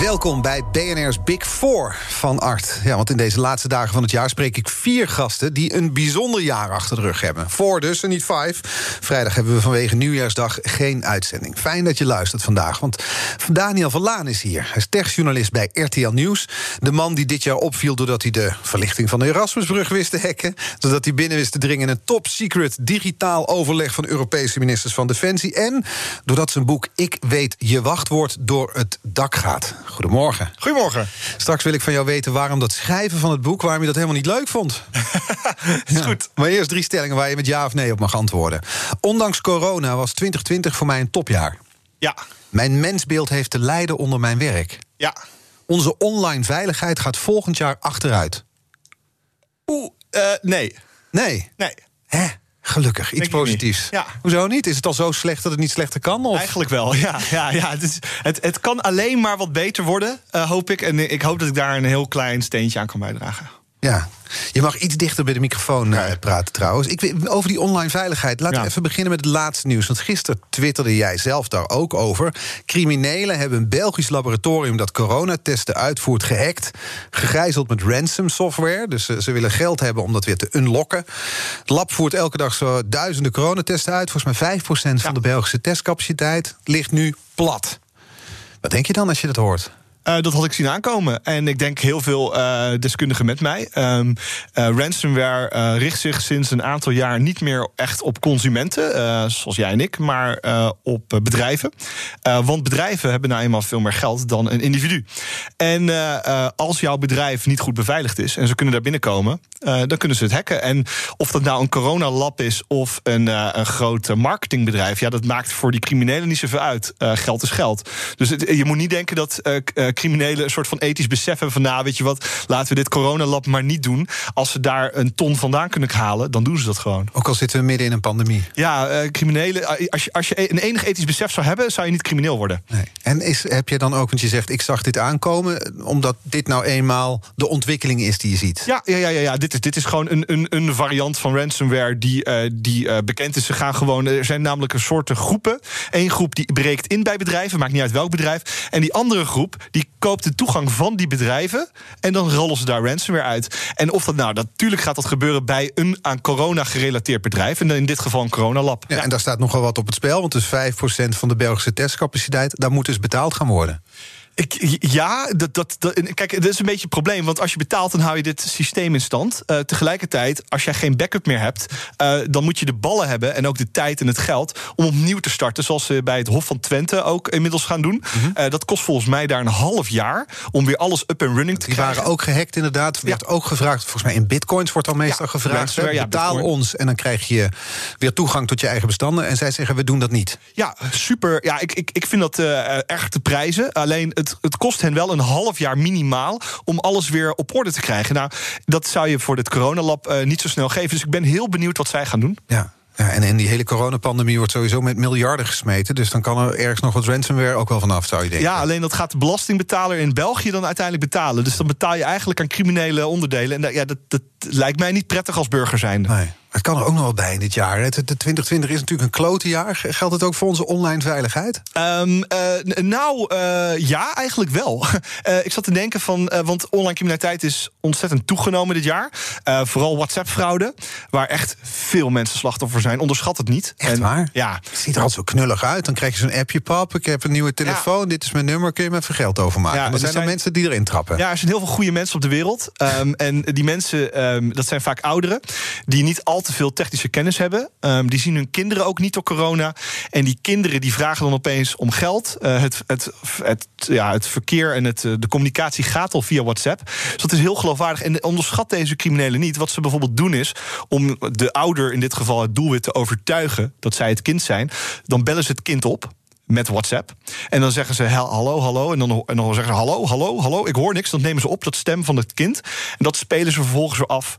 Welkom bij BNR's Big Four van Art. Ja, want in deze laatste dagen van het jaar spreek ik vier gasten die een bijzonder jaar achter de rug hebben. Four dus en niet five. Vrijdag hebben we vanwege Nieuwjaarsdag geen uitzending. Fijn dat je luistert vandaag, want Daniel van Laan is hier. Hij is techjournalist bij RTL Nieuws. De man die dit jaar opviel doordat hij de verlichting van de Erasmusbrug wist te hacken. Zodat hij binnen wist te dringen in een top-secret digitaal overleg van Europese ministers van Defensie. En doordat zijn boek Ik weet je wachtwoord door het dak gaat. Goedemorgen. Goedemorgen. Straks wil ik van jou weten waarom dat schrijven van het boek... waarom je dat helemaal niet leuk vond. is goed. Maar eerst drie stellingen waar je met ja of nee op mag antwoorden. Ondanks corona was 2020 voor mij een topjaar. Ja. Mijn mensbeeld heeft te lijden onder mijn werk. Ja. Onze online veiligheid gaat volgend jaar achteruit. Oeh, uh, nee. Nee? Nee. Hè? Gelukkig, iets positiefs. Ja. Hoezo niet? Is het al zo slecht dat het niet slechter kan? Of? Eigenlijk wel, ja. ja, ja het, is, het, het kan alleen maar wat beter worden, uh, hoop ik. En ik hoop dat ik daar een heel klein steentje aan kan bijdragen. Ja, je mag iets dichter bij de microfoon uh, praten trouwens. Ik, over die online veiligheid. Laten we even beginnen met het laatste nieuws. Want gisteren twitterde jij zelf daar ook over. Criminelen hebben een Belgisch laboratorium dat coronatesten uitvoert gehackt. Gegijzeld met ransom software. Dus ze, ze willen geld hebben om dat weer te unlocken. Het lab voert elke dag zo duizenden coronatesten uit. Volgens mij 5% van Ja. de Belgische testcapaciteit ligt nu plat. Wat denk je dan als je dat hoort? Eh, dat had ik zien aankomen. En ik denk heel veel eh, deskundigen met mij. Ehm, eh, ransomware richt zich sinds een aantal jaar niet meer echt op consumenten, zoals jij en ik, maar op bedrijven. Want bedrijven hebben nou eenmaal veel meer geld dan een individu. En als jouw bedrijf niet goed beveiligd is en ze kunnen daar binnenkomen, dan kunnen ze het hacken. En of dat nou een coronalab is of een, een groot marketingbedrijf, ja, dat maakt voor die criminelen niet zoveel uit. Geld is geld. Dus je moet niet denken dat criminelen een soort van ethisch besef hebben van, nou, weet je wat, laten we dit coronalab maar niet doen. Als ze daar een ton vandaan kunnen halen, dan doen ze dat gewoon. Ook al zitten we midden in een pandemie. Ja, eh, criminelen, eh, als je, als je een enig ethisch besef zou hebben, zou je niet crimineel worden. Nee. En is, heb je dan ook, want je zegt ik zag dit aankomen, omdat dit nou eenmaal de ontwikkeling is die je ziet? Ja, ja, ja, ja, ja. Dit, is, dit is gewoon een, een, een variant van ransomware die, eh, die bekend is. Ze gaan gewoon, er zijn namelijk een soort groepen. Eén groep die breekt in bij bedrijven, maakt niet uit welk bedrijf. En die andere groep die koopt de toegang van die bedrijven. En dan rollen ze daar ransomware uit. En of dat nou, natuurlijk gaat dat gebeuren bij een aan corona gerelateerd bedrijf. En in dit geval een coronalab. Ja, En daar staat nogal wat op het spel, want dus 5% van de Belgische testcapaciteit, daar moet dus betaald gaan worden. Ik, ja, dat, dat, dat, kijk, dat is een beetje het probleem. Want als je betaalt, dan hou je dit systeem in stand. Eh, tegelijkertijd, als jij geen backup meer hebt... eh, dan moet je de ballen hebben en ook de tijd en het geld... om opnieuw te starten, zoals ze bij het Hof van Twente ook inmiddels gaan doen. Mhm. Eh, dat kost volgens mij daar een half jaar... om weer alles up and running te Die krijgen. waren ook gehackt inderdaad. Er werd ook gevraagd, volgens mij in bitcoins wordt al meestal Ja, gevraagd. ja, betaal bitcoin. ons en dan krijg je weer toegang tot je eigen bestanden. En zij zeggen, we doen dat niet. Ja, super. Ja, ik, ik, ik vind dat erg te prijzen. Alleen het, het kost hen wel een half jaar minimaal om alles weer op orde te krijgen. Nou, dat zou je voor dit coronalab eh, niet zo snel geven. Dus ik ben heel benieuwd wat zij gaan doen. Ja. Ja, en in die hele coronapandemie wordt sowieso met miljarden gesmeten. Dus dan kan er ergens nog wat ransomware ook wel vanaf, zou je denken. Ja, alleen dat gaat de belastingbetaler in België dan uiteindelijk betalen. Dus dan betaal je eigenlijk aan criminele onderdelen. En dat, ja, dat, dat lijkt mij niet prettig als burger zijnde. Nee. Het kan er ook nog wel bij in dit jaar. Het, het 2020 is natuurlijk een klote jaar. Geldt het ook voor onze online veiligheid? Ehm, eh, nou, eh, ja, eigenlijk wel. Eh, ik zat te denken van, want online criminaliteit is ontzettend toegenomen dit jaar. Vooral WhatsApp-fraude, waar echt veel mensen slachtoffer zijn. Onderschat het niet. Echt waar? Ja. Het ziet er altijd zo knullig uit. Dan krijg je zo'n appje, pap. Ik heb een nieuwe telefoon. Dit is mijn nummer. Kun je me even geld overmaken? Ja, er zijn er zijn- mensen die erin trappen. Ja, er zijn heel veel goede mensen op de wereld. Ehm, en die mensen, ehm, dat zijn vaak ouderen... die niet al te veel technische kennis hebben. Ehm, die zien hun kinderen ook niet door corona. En die kinderen die vragen dan opeens om geld. Eh, het, het, ja, het verkeer en het, eh, de communicatie gaat al via WhatsApp. Dus dat is heel geloofwaardig. En onderschat deze criminelen niet. Wat ze bijvoorbeeld doen is... om de ouder, in dit geval het doelwit, te overtuigen... dat zij het kind zijn. Dan bellen ze het kind op... met WhatsApp. En dan zeggen ze hallo, hallo. En dan, en dan zeggen ze hallo, hallo, hallo. Ik hoor niks. Dan nemen ze op dat stem van het kind. En dat spelen ze vervolgens af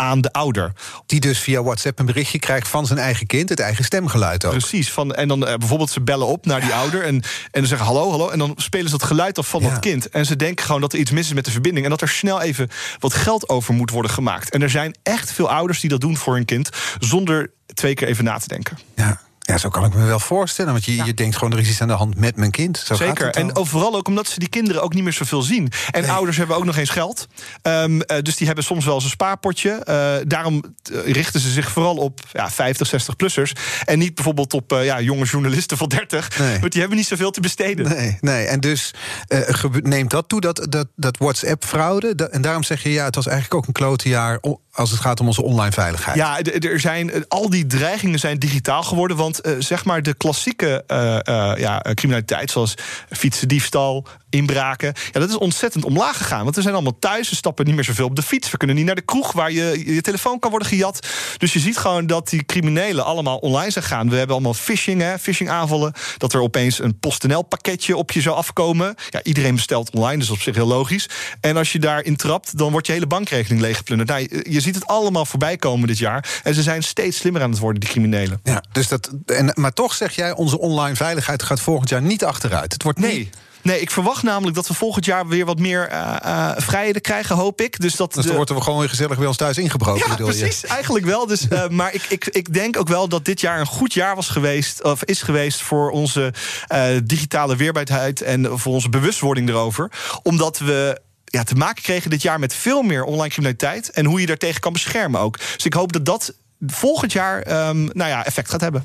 aan de ouder. Die dus via WhatsApp een berichtje krijgt van zijn eigen kind, het eigen stemgeluid ook. Precies. Van, en dan uh, bijvoorbeeld ze bellen op naar die ouder en, en dan zeggen hallo, hallo. En dan spelen ze dat geluid af van dat kind. En ze denken gewoon dat er iets mis is met de verbinding. En dat er snel even wat geld over moet worden gemaakt. En er zijn echt veel ouders die dat doen voor hun kind zonder twee keer even na te denken. Ja. Ja, zo kan ik me wel voorstellen. Want je, je denkt gewoon, er is iets aan de hand met mijn kind. Zo Zeker. en vooral ook omdat ze die kinderen ook niet meer zoveel zien. En ouders hebben ook nog eens geld. Um, dus die hebben soms wel eens een spaarpotje. Uh, daarom eh, richten ze zich vooral op ja, 50, 60-plussers. En niet bijvoorbeeld op uh, ja, jonge journalisten van 30. Nee. Want die hebben niet zoveel te besteden. Nee, nee. en dus neemt dat toe, dat, dat, dat WhatsApp-fraude. En daarom zeg je, ja, het was eigenlijk ook een klote jaar als het gaat om onze online veiligheid. Ja, er zijn, al die dreigingen zijn digitaal geworden. Want uh, zeg maar de klassieke uh, uh, ja, criminaliteit, zoals fietsendiefstal, inbraken. Ja, dat is ontzettend omlaag gegaan. Want we zijn allemaal thuis, we stappen niet meer zoveel op de fiets. We kunnen niet naar de kroeg waar je, je telefoon kan worden gejat. Dus je ziet gewoon dat die criminelen allemaal online zijn gaan. We hebben allemaal phishing, hè, phishing aanvallen. Dat er opeens een PostNL pakketje op je zou afkomen. Ja, iedereen bestelt online, dus op zich heel logisch. En als je daarin trapt, dan wordt je hele bankrekening leeggeplunderd. Nou, je ziet het allemaal voorbij komen dit jaar. En ze zijn steeds slimmer aan het worden, die criminelen. Ja, dus dat, en, maar toch zeg jij, onze online veiligheid gaat volgend jaar niet achteruit. Het wordt nee. Niet Nee, ik verwacht namelijk dat we volgend jaar weer wat meer uh, uh, vrijheden krijgen, hoop ik. Dus, dat dus dan wordt er gewoon weer gezellig bij ons thuis ingebroken. Ja, precies. Eigenlijk wel. Dus, uh, maar ik, ik, ik denk ook wel dat dit jaar een goed jaar was geweest, of is geweest voor onze digitale weerbaarheid en voor onze bewustwording erover. Omdat we ja, te maken kregen dit jaar met veel meer online criminaliteit. En hoe je daartegen kan beschermen ook. Dus ik hoop dat dat volgend jaar um, nou ja, effect gaat hebben.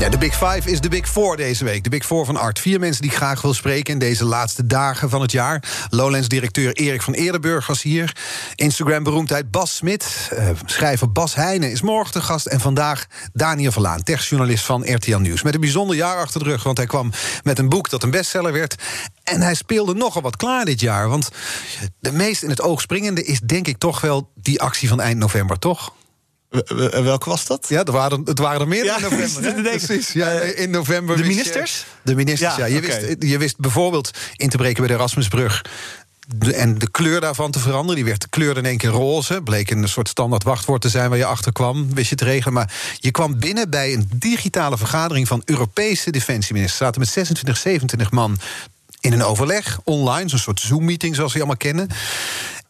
Ja, de Big Five is de Big Four deze week. De Big Four van Art. Vier mensen die ik graag wil spreken in deze laatste dagen van het jaar. Lowlands-directeur Erik van Eerdenburg was hier. Instagram-beroemdheid Bas Smit. Uh, schrijver Bas Heijnen is morgen te gast. En vandaag Daniel Verlaan, techjournalist van RTL Nieuws. Met een bijzonder jaar achter de rug, want hij kwam met een boek dat een bestseller werd. En hij speelde nogal wat klaar dit jaar. Want de meest in het oog springende is denk ik toch wel die actie van eind november, toch? Welke was dat? Ja, er waren, het waren er meer ja, in november. Precies, ja, in november. De ministers? de ministers, ja. Je, wist, je wist bijvoorbeeld in te breken bij de Erasmusbrug en de kleur daarvan te veranderen. Die werd de kleur in één keer roze. Bleek een soort standaard wachtwoord te zijn waar je achter kwam. Wist je te regelen. Maar je kwam binnen bij een digitale vergadering van Europese defensieministers. Zaten met 26, 27 man in een overleg online. Zo'n soort Zoom-meeting zoals we allemaal kennen.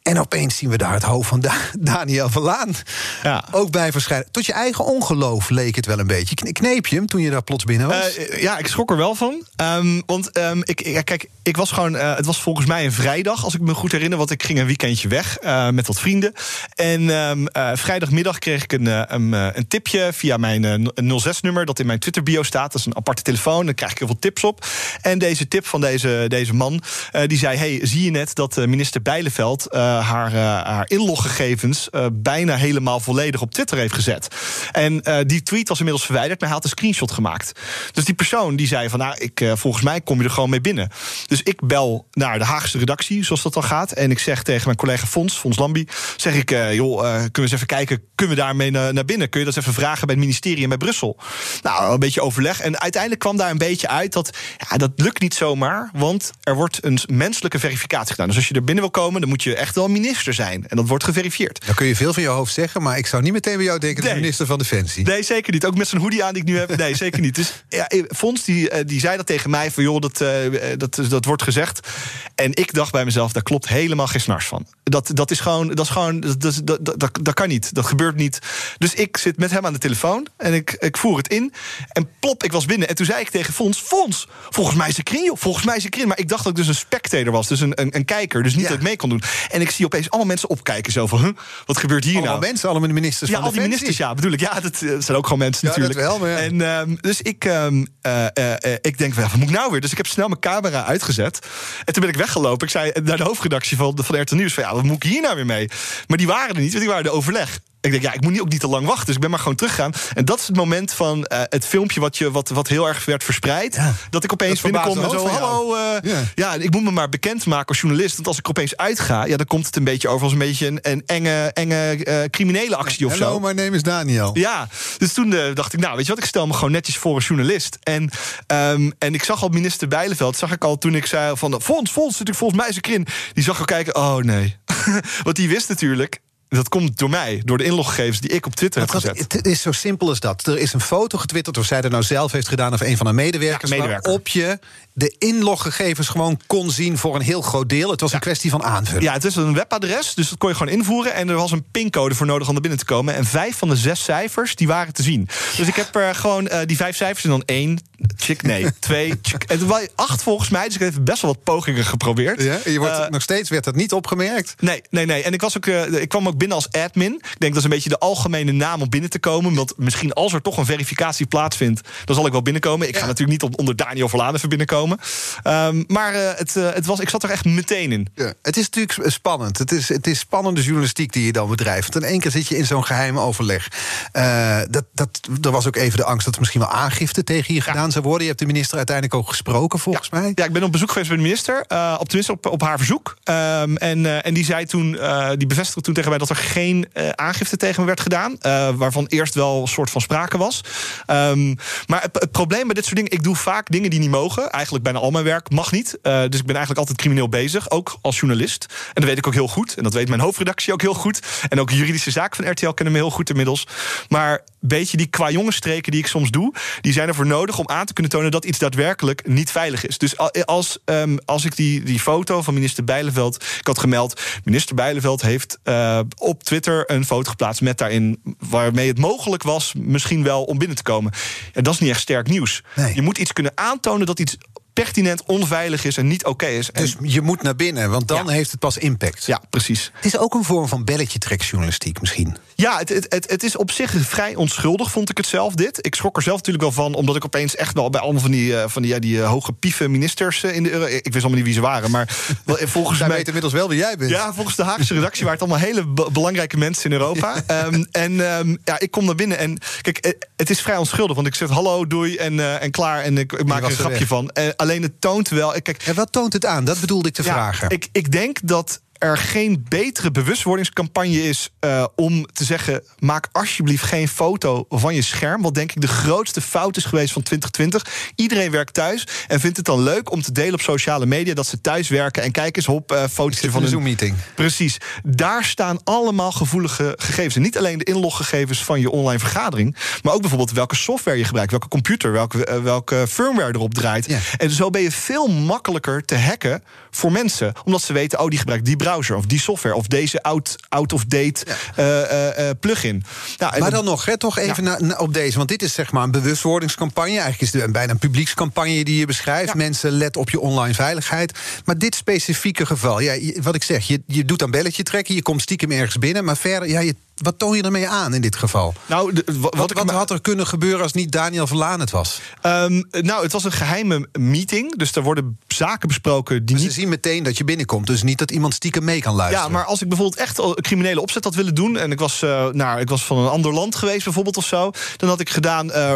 En opeens zien we daar het hoofd van Daniel Verlaan. Ja. Ook bij verschijnen. Tot je eigen ongeloof leek het wel een beetje. Kneep je hem toen je daar plots binnen was? Uh, ja, ik schrok er wel van. Um, want um, ik, ja, kijk, ik was gewoon. Uh, het was volgens mij een vrijdag, als ik me goed herinner. Want ik ging een weekendje weg uh, met wat vrienden. En um, vrijdagmiddag kreeg ik een, een, een tipje via mijn 06-nummer. Dat in mijn Twitter-bio staat. Dat is een aparte telefoon. Daar krijg ik heel veel tips op. En deze tip van deze, deze man. die zei: Hey, zie je net dat minister Bijleveld haar, uh, haar inloggegevens uh, bijna helemaal volledig op Twitter heeft gezet. En die tweet was inmiddels verwijderd, maar hij had een screenshot gemaakt. Dus die persoon die zei van nou, ik, volgens mij kom je er gewoon mee binnen. Dus ik bel naar de Haagse redactie, zoals dat al gaat. En ik zeg tegen mijn collega Fons, Fons Lambi, zeg ik, joh, kunnen we eens even kijken, kunnen we daarmee naar, naar binnen? Kun je dat even vragen bij het ministerie en bij Brussel? Nou, een beetje overleg. En uiteindelijk kwam daar een beetje uit dat ja, dat lukt niet zomaar, want er wordt een menselijke verificatie gedaan. Dus als je er binnen wil komen, dan moet je echt minister zijn. En dat wordt geverifieerd. Dan kun je veel van je hoofd zeggen, maar ik zou niet meteen bij jou denken... de minister van Defensie. Nee, zeker niet. Ook met zo'n hoodie aan die ik nu heb. Nee, zeker niet. Dus ja, Fons die, eh, die zei dat tegen mij van... joh, dat, uh, dat, dat wordt gezegd. En ik dacht bij mezelf, daar klopt helemaal geen snars van. Dat, dat is gewoon, dat is gewoon dat, dat, dat, dat, dat kan niet. Dat gebeurt niet. Dus ik zit met hem aan de telefoon en ik, ik voer het in. En plop, ik was binnen. En toen zei ik tegen Fons, Fons, volgens mij is ze kring, Volgens mij is ze kring. Maar ik dacht dat ik dus een spectator was, dus een, een, een kijker. Dus niet dat ik mee kon doen. En ik zie opeens allemaal mensen opkijken. Zo van, huh, wat gebeurt hier allemaal nou? mensen, allemaal de ministers ja, van al die ministers, ja, bedoel ik. Ja, dat, zijn ook gewoon mensen ja, natuurlijk. Dat wel, maar ja. En um, dus ik, um, uh, uh, ik denk, wat moet ik nou weer? Dus ik heb snel mijn camera uitgezet. En toen ben ik weggelopen. Ik zei naar de hoofdredactie van, van RTL Nieuws van, ja, wat moet ik hier nou weer mee? Maar die waren er niet, want die waren de overleg. Ik denk, ja, ik moet niet, ook niet te lang wachten. Dus ik ben maar gewoon teruggegaan. En dat is het moment van uh, het filmpje wat, je, wat, wat heel erg werd verspreid. Ja. Dat ik opeens dat binnenkom en zo, hallo. Uh, ja. ja. ik moet me maar bekendmaken als journalist. Want als ik opeens uitga, ja, dan komt het een beetje over als een beetje een, een enge, enge uh, criminele actie of Hello, zo. My name is Daniel. Ja, dus toen dacht ik, nou, weet je wat, ik stel me gewoon netjes voor een journalist. En, um, en ik zag al minister Bijleveld, zag ik al toen ik zei van, Fons, Fons, zit ik volgens mij een in. Die zag al kijken, oh nee. want die wist natuurlijk, dat komt door mij, door de inloggegevens die ik op Twitter heb gezet. Het is zo simpel als dat. Er is een foto getwitterd, of zij dat nou zelf heeft gedaan... of een van haar medewerkers, ja, medewerker. waarop je de inloggegevens gewoon kon zien voor een heel groot deel. Het was ja. een kwestie van aanvullen. Ja, het is een webadres, dus dat kon je gewoon invoeren. En er was een pincode voor nodig om er binnen te komen. En vijf van de zes cijfers, die waren te zien. Dus ik heb er gewoon uh, die vijf cijfers en dan één, chick, nee, twee, chick. En acht volgens mij, dus ik heb best wel wat pogingen geprobeerd. Ja, je wordt, uh, nog steeds werd dat niet opgemerkt? Nee, nee, nee. En ik, was ook, uh, ik kwam ook binnen als admin. Ik denk dat is een beetje de algemene naam om binnen te komen. Want misschien als er toch een verificatie plaatsvindt, dan zal ik wel binnenkomen. Ik ja. ga natuurlijk niet onder Daniel Verlaan even binnenkomen. Um, maar uh, het, uh, het was, ik zat er echt meteen in. Ja, het is natuurlijk spannend. Het is, het is spannende journalistiek die je dan bedrijft. In één keer zit je in zo'n geheim overleg. Uh, dat, dat, er was ook even de angst dat er misschien wel aangifte tegen je ja. gedaan zou worden. Je hebt de minister uiteindelijk ook gesproken, volgens ja. mij. Ja, ik ben op bezoek geweest bij de minister. op tenminste op, op haar verzoek. Um, en, en die zei toen, die bevestigde toen tegen mij dat er geen aangifte tegen me werd gedaan. waarvan eerst wel een soort van sprake was. Um, maar het, probleem bij dit soort dingen, ik doe vaak dingen die niet mogen. Eigenlijk bijna al mijn werk mag niet. Uh, dus ik ben eigenlijk altijd crimineel bezig, ook als journalist. En dat weet ik ook heel goed. En dat weet mijn hoofdredactie ook heel goed. En ook juridische zaken van RTL kennen me heel goed inmiddels. Maar weet je, die qua jongensstreken die ik soms doe, die zijn ervoor nodig om aan te kunnen tonen dat iets daadwerkelijk niet veilig is. Dus als, um, als ik die, die foto van minister Bijleveld, ik had gemeld, minister Bijleveld heeft uh, op Twitter een foto geplaatst met daarin waarmee het mogelijk was, misschien wel om binnen te komen. Ja, dat is niet echt sterk nieuws. Nee. Je moet iets kunnen aantonen dat iets pertinent onveilig is en niet oké okay is. Dus je moet naar binnen, want dan ja. heeft het pas impact. Ja, precies. Het is ook een vorm van belletje trekjournalistiek misschien. Ja, het, het, het, het, is op zich vrij onschuldig, vond ik het zelf, dit. Ik schrok er zelf natuurlijk wel van, omdat ik opeens echt wel... bij allemaal van die, uh, van die, ja, die uh, hoge pieve ministers uh, in de... ik wist allemaal niet wie ze waren, maar volgens mij... weet inmiddels wel wie jij bent. Ja, volgens de Haagse redactie waren het allemaal hele be belangrijke mensen in Europa. um, en um, ja, ik kom naar binnen en... Kijk, het is vrij onschuldig, want ik zeg hallo, doei en, en klaar. En ik, ik maak er een grapje weg. van. Alleen het toont wel... Kijk, en wat toont het aan? Dat bedoelde ik te ja, vragen. Ik, ik denk dat er geen betere bewustwordingscampagne is uh, om te zeggen: maak alsjeblieft geen foto van je scherm. Wat denk ik de grootste fout is geweest van 2020. Iedereen werkt thuis en vindt het dan leuk om te delen op sociale media dat ze thuis werken. En kijk eens op uh, foto's van een Zoom-meeting. Precies. Daar staan allemaal gevoelige gegevens. En niet alleen de inloggegevens van je online vergadering, maar ook bijvoorbeeld welke software je gebruikt, welke computer, welke, uh, welke firmware erop draait. Ja. En zo ben je veel makkelijker te hacken voor mensen, omdat ze weten: oh, die gebruikt die browser of die software of deze out-of-date ja. uh, uh, plugin. Nou, maar dan nog, hè, toch even ja. na, na, op deze. Want dit is zeg maar een bewustwordingscampagne. Eigenlijk is het bijna een publiekscampagne die je beschrijft. Ja. Mensen, let op je online veiligheid. Maar dit specifieke geval, ja, wat ik zeg, je, je doet een belletje trekken, je komt stiekem ergens binnen, maar verder, ja, je wat toon je ermee aan in dit geval? Nou, de, wat, wat, wat had er kunnen gebeuren als niet Daniel Verlaan het was? Um, nou, het was een geheime meeting. Dus er worden zaken besproken die maar niet... Ze zien meteen dat je binnenkomt. Dus niet dat iemand stiekem mee kan luisteren. Ja, maar als ik bijvoorbeeld echt een criminele opzet had willen doen... en ik was, uh, nou, ik was van een ander land geweest bijvoorbeeld of zo... dan had ik gedaan uh,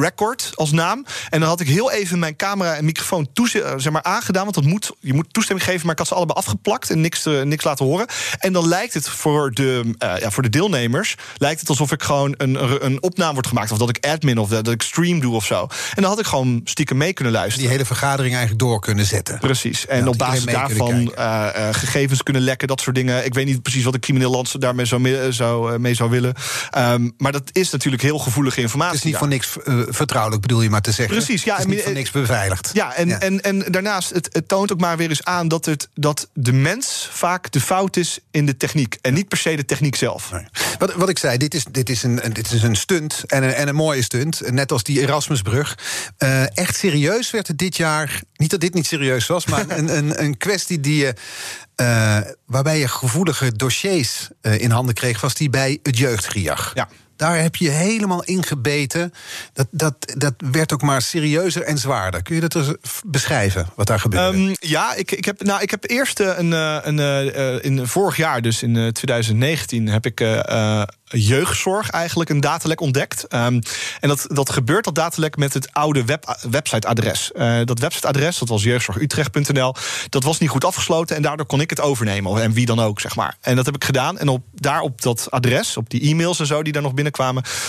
record als naam. En dan had ik heel even mijn camera en microfoon toeze- zeg maar, aangedaan. Want dat moet, je moet toestemming geven, maar ik had ze allebei afgeplakt... en niks, uh, niks laten horen. En dan lijkt het voor de, ja, voor de deelnemers lijkt het alsof ik gewoon een, een opname wordt gemaakt. Of dat ik admin of dat ik stream doe of zo. En dan had ik gewoon stiekem mee kunnen luisteren. Die hele vergadering eigenlijk door kunnen zetten. Precies. En ja, op basis daarvan uh, uh, gegevens kunnen lekken, dat soort dingen. Ik weet niet precies wat een crimineel land daarmee zou, mee zou, uh, mee zou willen. Um, maar dat is natuurlijk heel gevoelige informatie. Het is niet voor niks vertrouwelijk, bedoel je maar te zeggen. Precies, ja. Het is niet voor niks beveiligd. Ja, en, ja. En, en daarnaast, het, het toont ook maar weer eens aan dat, het, dat de mens vaak de fout is in de techniek. En niet per se de techniek zelf. Nee. Wat, wat ik zei, dit is, dit is, een, dit is een stunt en een, en een mooie stunt. Net als die Erasmusbrug. Uh, echt serieus werd het dit jaar. Niet dat dit niet serieus was, maar een, een, een kwestie die je. Uh, waarbij je gevoelige dossiers uh, in handen kreeg, was die bij het jeugdgejag. Ja. Daar heb je helemaal ingebeten. Dat, dat, dat werd ook maar serieuzer en zwaarder. Kun je dat eens beschrijven, wat daar gebeurde? Um, ja, ik, ik, heb, nou, ik heb eerst een, een, een, in vorig jaar, dus in 2019, heb ik jeugdzorg eigenlijk een datalek ontdekt. Um, en dat, dat gebeurt, dat datalek, met het oude web, websiteadres. Uh, dat websiteadres, dat was jeugdzorgutrecht.nl, dat was niet goed afgesloten en daardoor kon ik het overnemen. En wie dan ook, zeg maar. En dat heb ik gedaan. En op, daar op dat adres, op die e-mails en zo die daar nog binnenkwamen,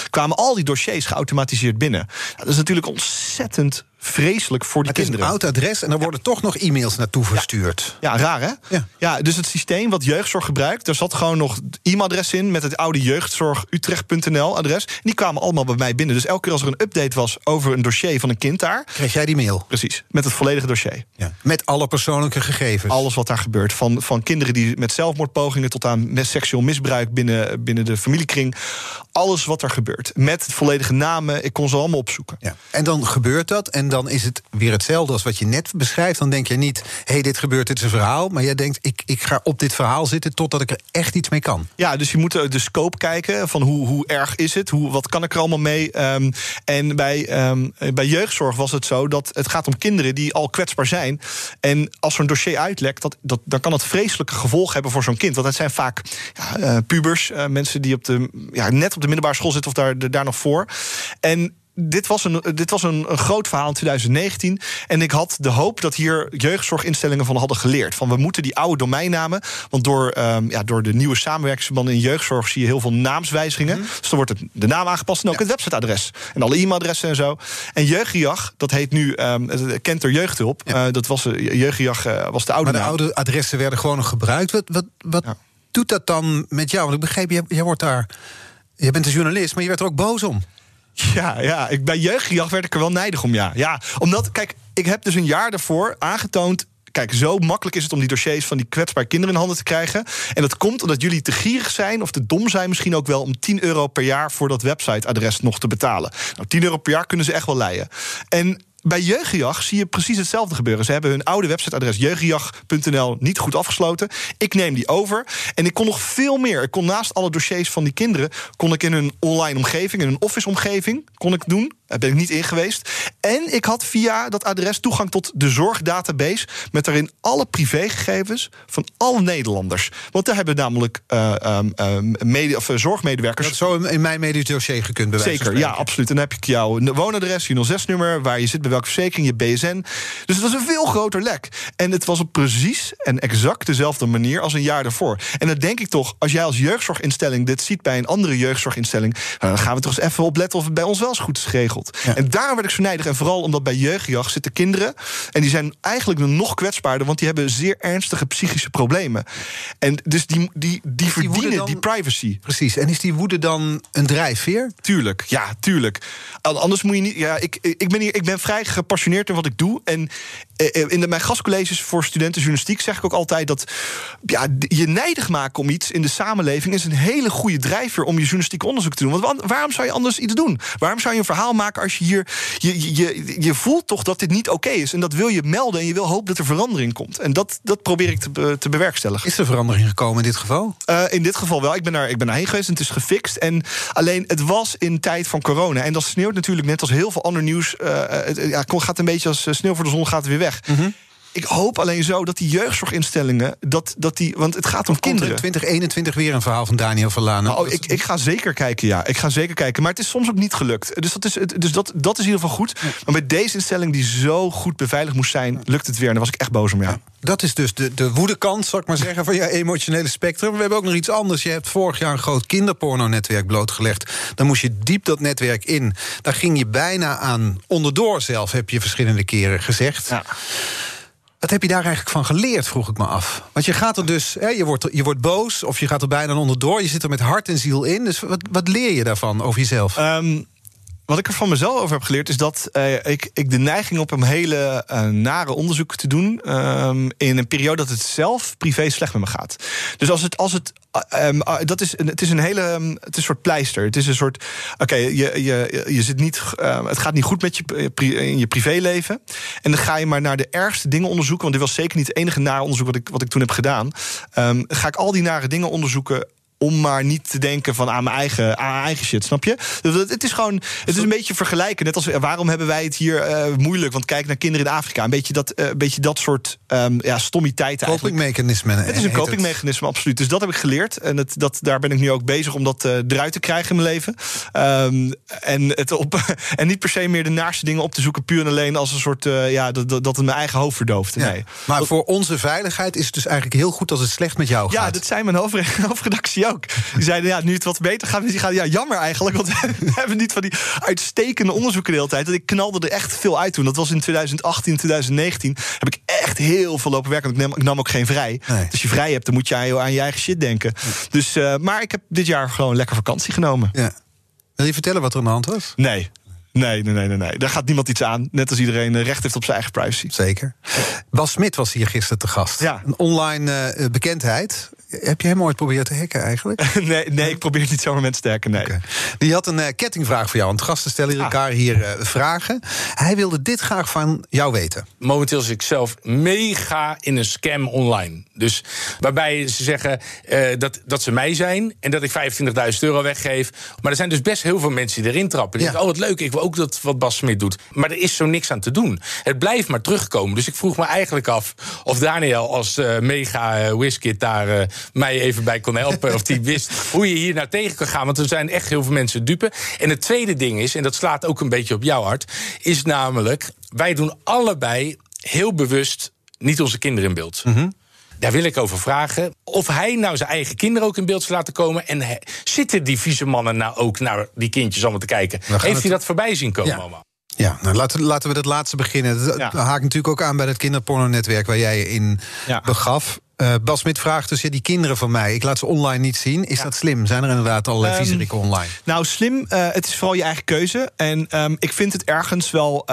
kwamen al die dossiers geautomatiseerd binnen. Dat is natuurlijk ontzettend vreselijk voor die het kinderen. Het is een oud adres en er worden toch nog e-mails naartoe verstuurd. Ja, raar hè? Ja. ja, dus het systeem wat jeugdzorg gebruikt, daar zat gewoon nog e-mailadres in met het oude jeugdzorgutrecht.nl adres. Die kwamen allemaal bij mij binnen. Dus elke keer als er een update was over een dossier van een kind daar, kreeg jij die mail. Precies, met het volledige dossier. Ja. Met alle persoonlijke gegevens. Alles wat daar gebeurt, van, van kinderen die met zelfmoordpogingen tot aan seksueel misbruik binnen, binnen de familiekring. Alles wat er gebeurt. Met volledige namen, ik kon ze allemaal opzoeken. Ja. En dan gebeurt dat en dan is het weer hetzelfde als wat je net beschrijft. Dan denk je niet, hé, hey, dit gebeurt, dit is een verhaal. Maar jij denkt, ik, ik ga op dit verhaal zitten totdat ik er echt iets mee kan. Ja, dus je moet de scope kijken van hoe, hoe erg is het? Hoe, wat kan ik er allemaal mee? Um, en bij, um, bij jeugdzorg was het zo dat het gaat om kinderen die al kwetsbaar zijn. En als zo'n dossier uitlekt, dat, dat, dan kan dat vreselijke gevolgen hebben voor zo'n kind. Want het zijn vaak ja, uh, pubers, uh, mensen die op de, ja, net op de middelbare school zitten of daar, daar nog voor. En dit was, een, dit was een, een, groot verhaal in 2019. En ik had de hoop dat hier jeugdzorginstellingen van hadden geleerd. Van we moeten die oude domeinnamen. Want door, um, ja, door de nieuwe samenwerkingsverbanden in jeugdzorg zie je heel veel naamswijzigingen. Mm. Dus dan wordt het, de naam aangepast en ook ja. het websiteadres. En alle e-mailadressen en zo. En Jeugdjag, dat heet nu um, het kent er jeugdhulp. Ja. Uh, dat was uh, Jeugdjag uh, was de oude maar de naam. oude adressen werden gewoon nog gebruikt. Wat, wat, wat ja. doet dat dan met jou? Want ik begreep, jij, jij wordt daar. Je bent een journalist, maar je werd er ook boos om. Ja, ja. Ik, bij jeugdjacht werd ik er wel nijdig om, ja. ja. Omdat, kijk, ik heb dus een jaar daarvoor aangetoond Kijk, zo makkelijk is het om die dossiers van die kwetsbare kinderen in handen te krijgen. En dat komt omdat jullie te gierig zijn, of te dom zijn misschien ook wel, om 10 euro per jaar voor dat websiteadres nog te betalen. Nou, 10 euro per jaar kunnen ze echt wel leiden. En bij Jeugdjag zie je precies hetzelfde gebeuren. Ze hebben hun oude websiteadres jeugdjag.nl niet goed afgesloten. Ik neem die over. En ik kon nog veel meer. Ik kon naast alle dossiers van die kinderen... kon ik in hun online omgeving, in hun office omgeving... kon ik doen. Daar ben ik niet in geweest. En ik had via dat adres toegang tot de zorgdatabase... met daarin alle privégegevens van alle Nederlanders. Want daar hebben namelijk uh, uh, media, of, zorgmedewerkers... Dat zo in mijn medisch dossier gekund bewijzen. Zeker, ja, absoluut. En dan heb ik jouw woonadres, je 06-nummer... waar je zit bij welke verzekering, je BSN. Dus het was een veel groter lek. En het was op precies en exact dezelfde manier als een jaar daarvoor. En dan denk ik toch, als jij als jeugdzorginstelling dit ziet bij een andere jeugdzorginstelling, dan gaan we toch eens even opletten of het bij ons wel eens goed is geregeld. Ja. En daarom werd ik zo nijdig. En vooral omdat bij jeugdjacht zitten kinderen. En die zijn eigenlijk nog kwetsbaarder, want die hebben zeer ernstige psychische problemen. En dus die, die, die verdienen die, dan, die privacy. Precies. En is die woede dan een drijfveer? Tuurlijk, ja, tuurlijk. Anders moet je niet. Ja, ik, ik, ben, hier, ik ben vrij gepassioneerd in wat ik doe. En in de, mijn gastcolleges voor studenten journalistiek zeg ik ook altijd dat ja, je nijdig maken om iets in de samenleving is een hele goede drijfveer om je journalistiek onderzoek te doen. Want waarom zou je anders iets doen? Waarom zou je een verhaal maken als je hier. Je, je, je voelt toch dat dit niet oké okay is. En dat wil je melden en je wil hopen dat er verandering komt. En dat, dat probeer ik te, te bewerkstelligen. Is er verandering gekomen in dit geval? Uh, in dit geval wel. Ik ben, daar, ik ben daarheen geweest en het is gefixt. En alleen het was in tijd van corona. En dat sneeuwt natuurlijk net als heel veel ander nieuws. Uh, het ja, gaat een beetje als sneeuw voor de zon gaat weer weg. Mm -hmm. Ik hoop alleen zo dat die jeugdzorginstellingen. Dat, dat die, want het gaat om Komt kinderen. in 2021 weer een verhaal van Daniel Verlanen. Oh, ik, ik ga zeker kijken, ja. Ik ga zeker kijken. Maar het is soms ook niet gelukt. Dus dat is, dus dat, dat is in ieder geval goed. Maar bij deze instelling die zo goed beveiligd moest zijn, lukt het weer. En daar was ik echt boos om, ja. Dat is dus de, de woedekant, zal ik maar zeggen, van je emotionele spectrum. We hebben ook nog iets anders. Je hebt vorig jaar een groot kinderporno-netwerk blootgelegd. Dan moest je diep dat netwerk in. Daar ging je bijna aan onderdoor zelf, heb je verschillende keren gezegd. Ja. Wat heb je daar eigenlijk van geleerd, vroeg ik me af. Want je gaat er dus, hè, je, wordt, je wordt boos of je gaat er bijna onderdoor. Je zit er met hart en ziel in. Dus wat, wat leer je daarvan over jezelf? Um, wat ik er van mezelf over heb geleerd is dat uh, ik, ik de neiging op een hele uh, nare onderzoek te doen. Um, in een periode dat het zelf privé slecht met me gaat. Dus als het. Als het um, dat is, het is een hele. Um, het is een soort pleister. Het is een soort. Oké, je, je, je zit niet. het gaat niet goed met je in je privéleven. En dan ga je maar naar de ergste dingen onderzoeken. Want dit was zeker niet het enige nare onderzoek wat ik, wat ik toen heb gedaan. ga ik al die nare dingen onderzoeken om maar niet te denken van aan mijn eigen, aan mijn eigen shit, snap je? Dus het- Het is gewoon, het is een beetje vergelijken. Net als eh, waarom hebben wij het hier eh, moeilijk? Want kijk naar kinderen in Afrika. Een beetje dat, eh, een beetje dat soort ehm ja, stommiteiten eigenlijk. Copingmechanismen. Het is een copingmechanisme, absoluut. Dus dat heb ik geleerd. En het, dat, daar ben ik nu ook bezig om dat eruit te krijgen in mijn leven. Ehm, en, het op, en niet per se meer de naaste dingen op te zoeken... puur en alleen als een soort... ja, dat, dat het mijn eigen hoofd verdooft. Ja. Nee. Maar voor onze veiligheid is het dus eigenlijk heel goed als het slecht met jou Ja, gaat. dat zei mijn hoofdre- hoofdredactie ook. Die zeiden, ja, nu het wat beter gaat... Die gaan, ja, jammer eigenlijk, want we hebben niet van die uitstekende onderzoeken de hele tijd. Dat ik knalde er echt veel uit toen. Dat was in 2018, 2019. Heb ik echt heel veel lopen werken. Ik nam, ik nam ook geen vrij. Nee. Als je vrij hebt, dan moet je aan je, aan je eigen shit denken. Dus, eh, maar ik heb dit jaar gewoon lekker vakantie genomen. Ja. Wil je vertellen wat er aan de hand was? Nee. Nee, nee, nee, nee. Daar gaat niemand iets aan. Net als iedereen eh, recht heeft op zijn eigen privacy. Zeker. Bas Smit was hier gisteren te gast. Ja. Een online eh, bekendheid. Heb je hem ooit proberen te hacken eigenlijk? nee, nee, ik probeer niet zomaar mensen te sterken. Nee. Die had een eh, kettingvraag voor jou. Want gasten stellen Ah. elkaar hier eh, vragen. Hij wilde dit graag van jou weten. Momenteel zit ik zelf mega in een scam online. Dus waarbij ze zeggen eh, dat, dat ze mij zijn en dat ik 25.000 euro weggeef. Maar er zijn dus best heel veel mensen die erin trappen. Die Ja. denken, oh wat leuk, ik wil ook dat wat Bas Smit doet. Maar er is zo niks aan te doen. Het blijft maar terugkomen. Dus ik vroeg me eigenlijk af of Daniel als eh, mega eh, Wizkid daar eh, mij even bij kon helpen. of die wist hoe je hier nou tegen kan gaan. Want er zijn echt heel veel mensen dupe. En het tweede ding is, en dat slaat ook een beetje op jouw hart... is namelijk, wij doen allebei heel bewust niet onze kinderen in beeld. Daar wil ik over vragen. Of hij nou zijn eigen kinderen ook in beeld zal laten komen. En he- zitten die vieze mannen nou ook naar die kindjes allemaal te kijken? Heeft het- hij dat voorbij zien komen Ja. allemaal? Ja, nou laten, laten we dat laatste beginnen. Dat Ja. haakt natuurlijk ook aan bij het kinderpornonetwerk waar jij je in Ja. begaf. Eh Bas Smit vraagt dus, ja, die kinderen van mij, ik laat ze online niet zien. Is dat slim? Zijn er inderdaad Ehm, viezerikken online? Nou, slim. eh, het is vooral je eigen keuze. En ehm, ik vind het ergens wel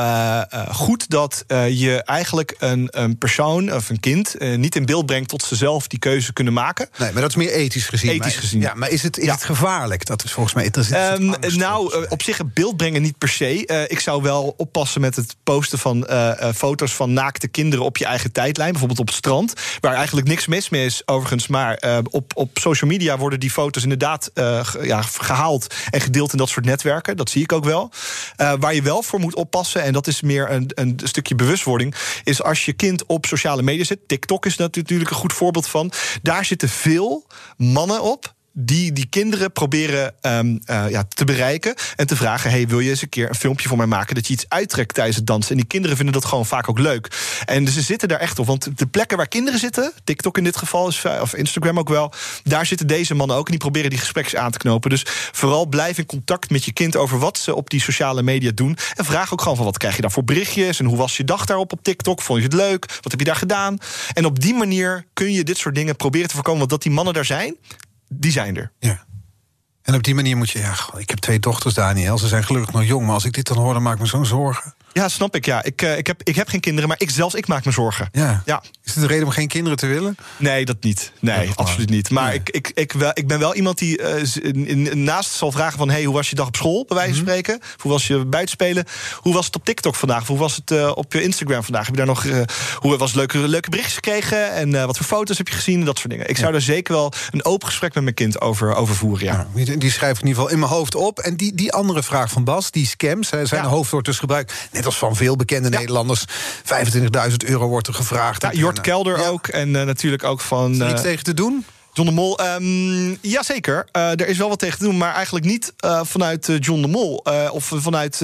goed dat je eigenlijk een, een persoon of een kind niet in beeld brengt tot ze zelf die keuze kunnen maken. Nee, maar dat is meer ethisch gezien. Ethisch Maar- gezien. Ja, maar is het, is Ja. het gevaarlijk? Dat is volgens mij... Ehm, angst nou, op zich het beeld brengen niet per se. Ik zou wel oppassen met het posten van foto's van naakte kinderen op je eigen tijdlijn. Bijvoorbeeld op het strand. Waar eigenlijk niks mis mee is, overigens. Maar eh, op, op social media worden die foto's inderdaad eh, ja, gehaald en gedeeld in dat soort netwerken. Dat zie ik ook wel. Eh, waar je wel voor moet oppassen, en dat is meer een, een stukje bewustwording, is als je kind op sociale media zit. TikTok is natuurlijk een goed voorbeeld van. Daar zitten veel mannen op die die kinderen proberen ehm, eh, ja, te bereiken en te vragen: hey, wil je eens een keer een filmpje voor mij maken dat je iets uittrekt tijdens het dansen? En die kinderen vinden dat gewoon vaak ook leuk. En ze zitten daar echt op. Want de plekken waar kinderen zitten, TikTok in dit geval, of Instagram ook wel, daar zitten deze mannen ook en die proberen die gesprekken aan te knopen. Dus vooral blijf in contact met je kind over wat ze op die sociale media doen. En vraag ook gewoon van wat krijg je daar voor berichtjes en hoe was je dag daarop op TikTok? Vond je het leuk? Wat heb je daar gedaan? En op die manier kun je dit soort dingen proberen te voorkomen. Want dat die mannen daar zijn, die zijn er. Ja. En op die manier moet je... Ja, ik heb twee dochters, Daniel. Ze zijn gelukkig nog jong. Maar als ik dit dan hoor, dan maak ik me zo'n zorgen. Ja, snap ik. Ja. Ik, eh, ik, heb, ik heb geen kinderen, maar ik zelfs ik maak me zorgen. Ja. Ja. Is het een reden om geen kinderen te willen? Nee, dat niet. Nee, Ja, absoluut niet. Maar Nee. ik, ik, ik, wel, ik ben wel iemand die eh, naast zal vragen van... hey, hoe was je dag op school, bij wijze van Mhm. spreken? Hoe was je buitenspelen? Hoe was het op TikTok vandaag? Hoe was het eh, op je Instagram vandaag? Heb je daar nog hoe was leuke, leuke berichtjes gekregen? En wat voor foto's heb je gezien? Dat soort dingen. Ik zou daar zeker wel een open gesprek met mijn kind over, over voeren, ja. Die, schrijf ik in ieder geval in mijn hoofd op. En die, die andere vraag van Bas, die scams, hè, zijn Ja. hoofdwoord dus gebruikt. Net als van veel bekende Ja. Nederlanders. 25.000 euro wordt er gevraagd. Ja, Jort Kelder Ja. ook. En eh, natuurlijk ook van... Is er eh, iets tegen te doen? John de Mol, ehm jazeker. Eh er is wel wat tegen te doen, maar eigenlijk niet eh, vanuit eh, John de Mol. of vanuit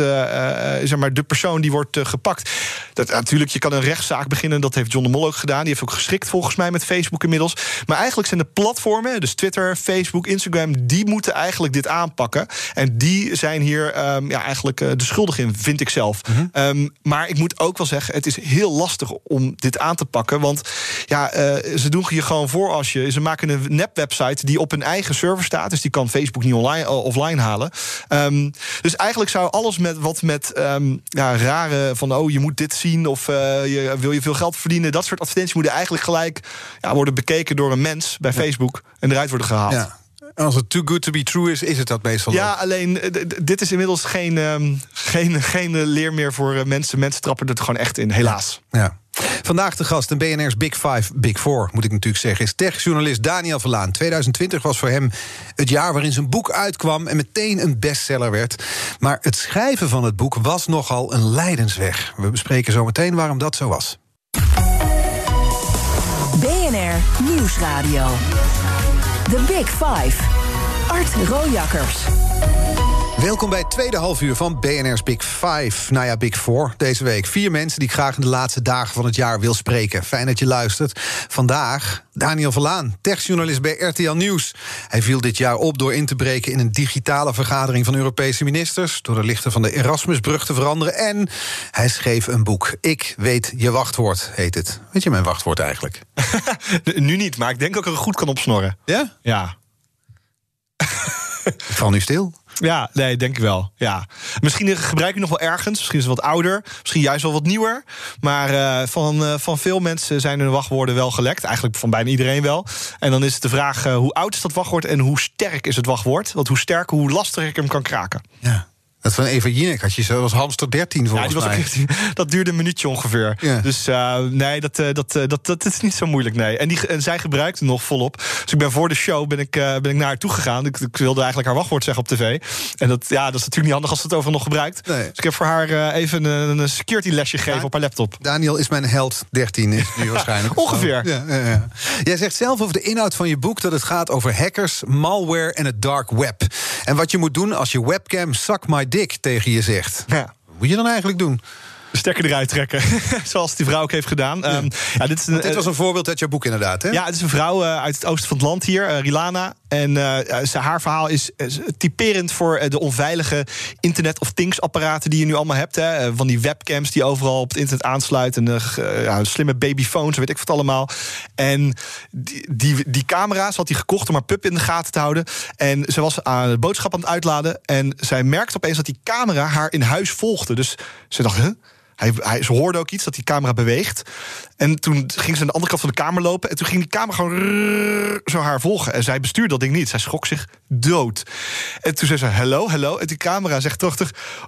zeg maar de persoon die wordt gepakt. Dat, natuurlijk, je kan een rechtszaak beginnen. Dat heeft John de Mol ook gedaan. Die heeft ook geschikt volgens mij met Facebook inmiddels. Maar eigenlijk zijn de platformen, dus Twitter, Facebook, Instagram... die moeten eigenlijk dit aanpakken. En die zijn hier ehm, ja, eigenlijk de schuldig in, vind ik zelf. Ehm, maar ik moet ook wel zeggen, het is heel lastig om dit aan te pakken. Want ja, ze doen je gewoon voor als je... Ze maken een nep-website die op een eigen server staat. Dus die kan Facebook niet online, eh, offline halen. Ehm, dus eigenlijk zou alles met wat met ehm, ja, rare van... oh, je moet dit zien of eh, je, wil je veel geld verdienen... dat soort advertenties moeten eigenlijk gelijk ja, worden bekeken door een mens bij Facebook... en eruit worden gehaald. Ja. En als het too good to be true is, is het dat meestal Ja, ook. alleen eh, dit is inmiddels geen, ehm, geen, geen leer meer voor mensen. Mensen trappen er gewoon echt in, helaas. Ja. Vandaag de gast, een BNR's Big Five, Big Four, moet ik natuurlijk zeggen, is techjournalist Daniel Verlaan. 2020 was voor hem het jaar waarin zijn boek uitkwam en meteen een bestseller werd. Maar het schrijven van het boek was nogal een leidensweg. We bespreken zo meteen waarom dat zo was. BNR Nieuwsradio. The Big Five. Art Rojakkers. Welkom bij het tweede halfuur van BNR's Big Five. Nou ja, Big Four deze week. Vier mensen die ik graag in de laatste dagen van het jaar wil spreken. Fijn dat je luistert. Vandaag Daniel Verlaan, techjournalist bij RTL Nieuws. Hij viel dit jaar op door in te breken in een digitale vergadering van Europese ministers. Door de lichten van de Erasmusbrug te veranderen. En hij schreef een boek. Ik weet je wachtwoord, heet het. Weet je mijn wachtwoord eigenlijk? nu niet, maar ik denk ook dat ik er goed kan opsnorren. Ja? Ja. ik val nu stil. Ja, nee, denk ik wel. Ja. Misschien gebruik je nog wel ergens. Misschien is het wat ouder. Misschien juist wel wat nieuwer. Maar uh, van, uh, van veel mensen zijn hun wachtwoorden wel gelekt. Eigenlijk van bijna iedereen wel. En dan is het de vraag: uh, hoe oud is dat wachtwoord en hoe sterk is het wachtwoord? Want hoe sterker, hoe lastiger ik hem kan kraken. Ja. Dat van Eva Jinek had je zo als hamster 13 volgens ja, die was mij. Ook, dat duurde een minuutje ongeveer. Ja. Dus uh, nee, dat, uh, dat, uh, dat, dat is niet zo moeilijk. Nee. En, die, en zij gebruikte nog volop. Dus ik ben voor de show ben ik, ben ik naar haar toe gegaan. Ik, ik, wilde eigenlijk haar wachtwoord zeggen op tv. En dat, ja, dat is natuurlijk niet handig als ze het over nog gebruikt. Nee. Dus ik heb voor haar even een, een security lesje gegeven Ja. op haar laptop. Daniel is mijn held 13 is nu waarschijnlijk. Ongeveer. Ja, ja, ja. Jij zegt zelf over de inhoud van je boek dat het gaat over hackers, malware en het dark web. En wat je moet doen als je webcam suck my dick tegen je zegt. Ja. Wat moet je dan eigenlijk doen? De stekker eruit trekken. Zoals die vrouw ook heeft gedaan. Ja. Um, ja, dit, is een, dit was een voorbeeld uit jouw boek inderdaad, hè? Ja, het is een vrouw uh, uit het oosten van het land hier, uh, Rilana. En haar verhaal is typerend voor de onveilige Internet of Things apparaten die je nu allemaal hebt. Hè. Van die webcams die overal op het internet aansluiten. En ja, slimme babyphones, weet ik wat allemaal. En die, die, die camera's had hij gekocht om haar pup in de gaten te houden. En ze was aan de boodschap aan het uitladen. En zij merkte opeens dat die camera haar in huis volgde. Dus ze dacht, huh? Hij, hij, ze hoorde ook iets dat die camera beweegt. En toen ging ze aan de andere kant van de kamer lopen. En toen ging die camera gewoon zo haar volgen. En zij bestuurde dat ding niet. Zij schrok zich dood. En toen zei ze: Hallo, hallo. En die camera zegt toch: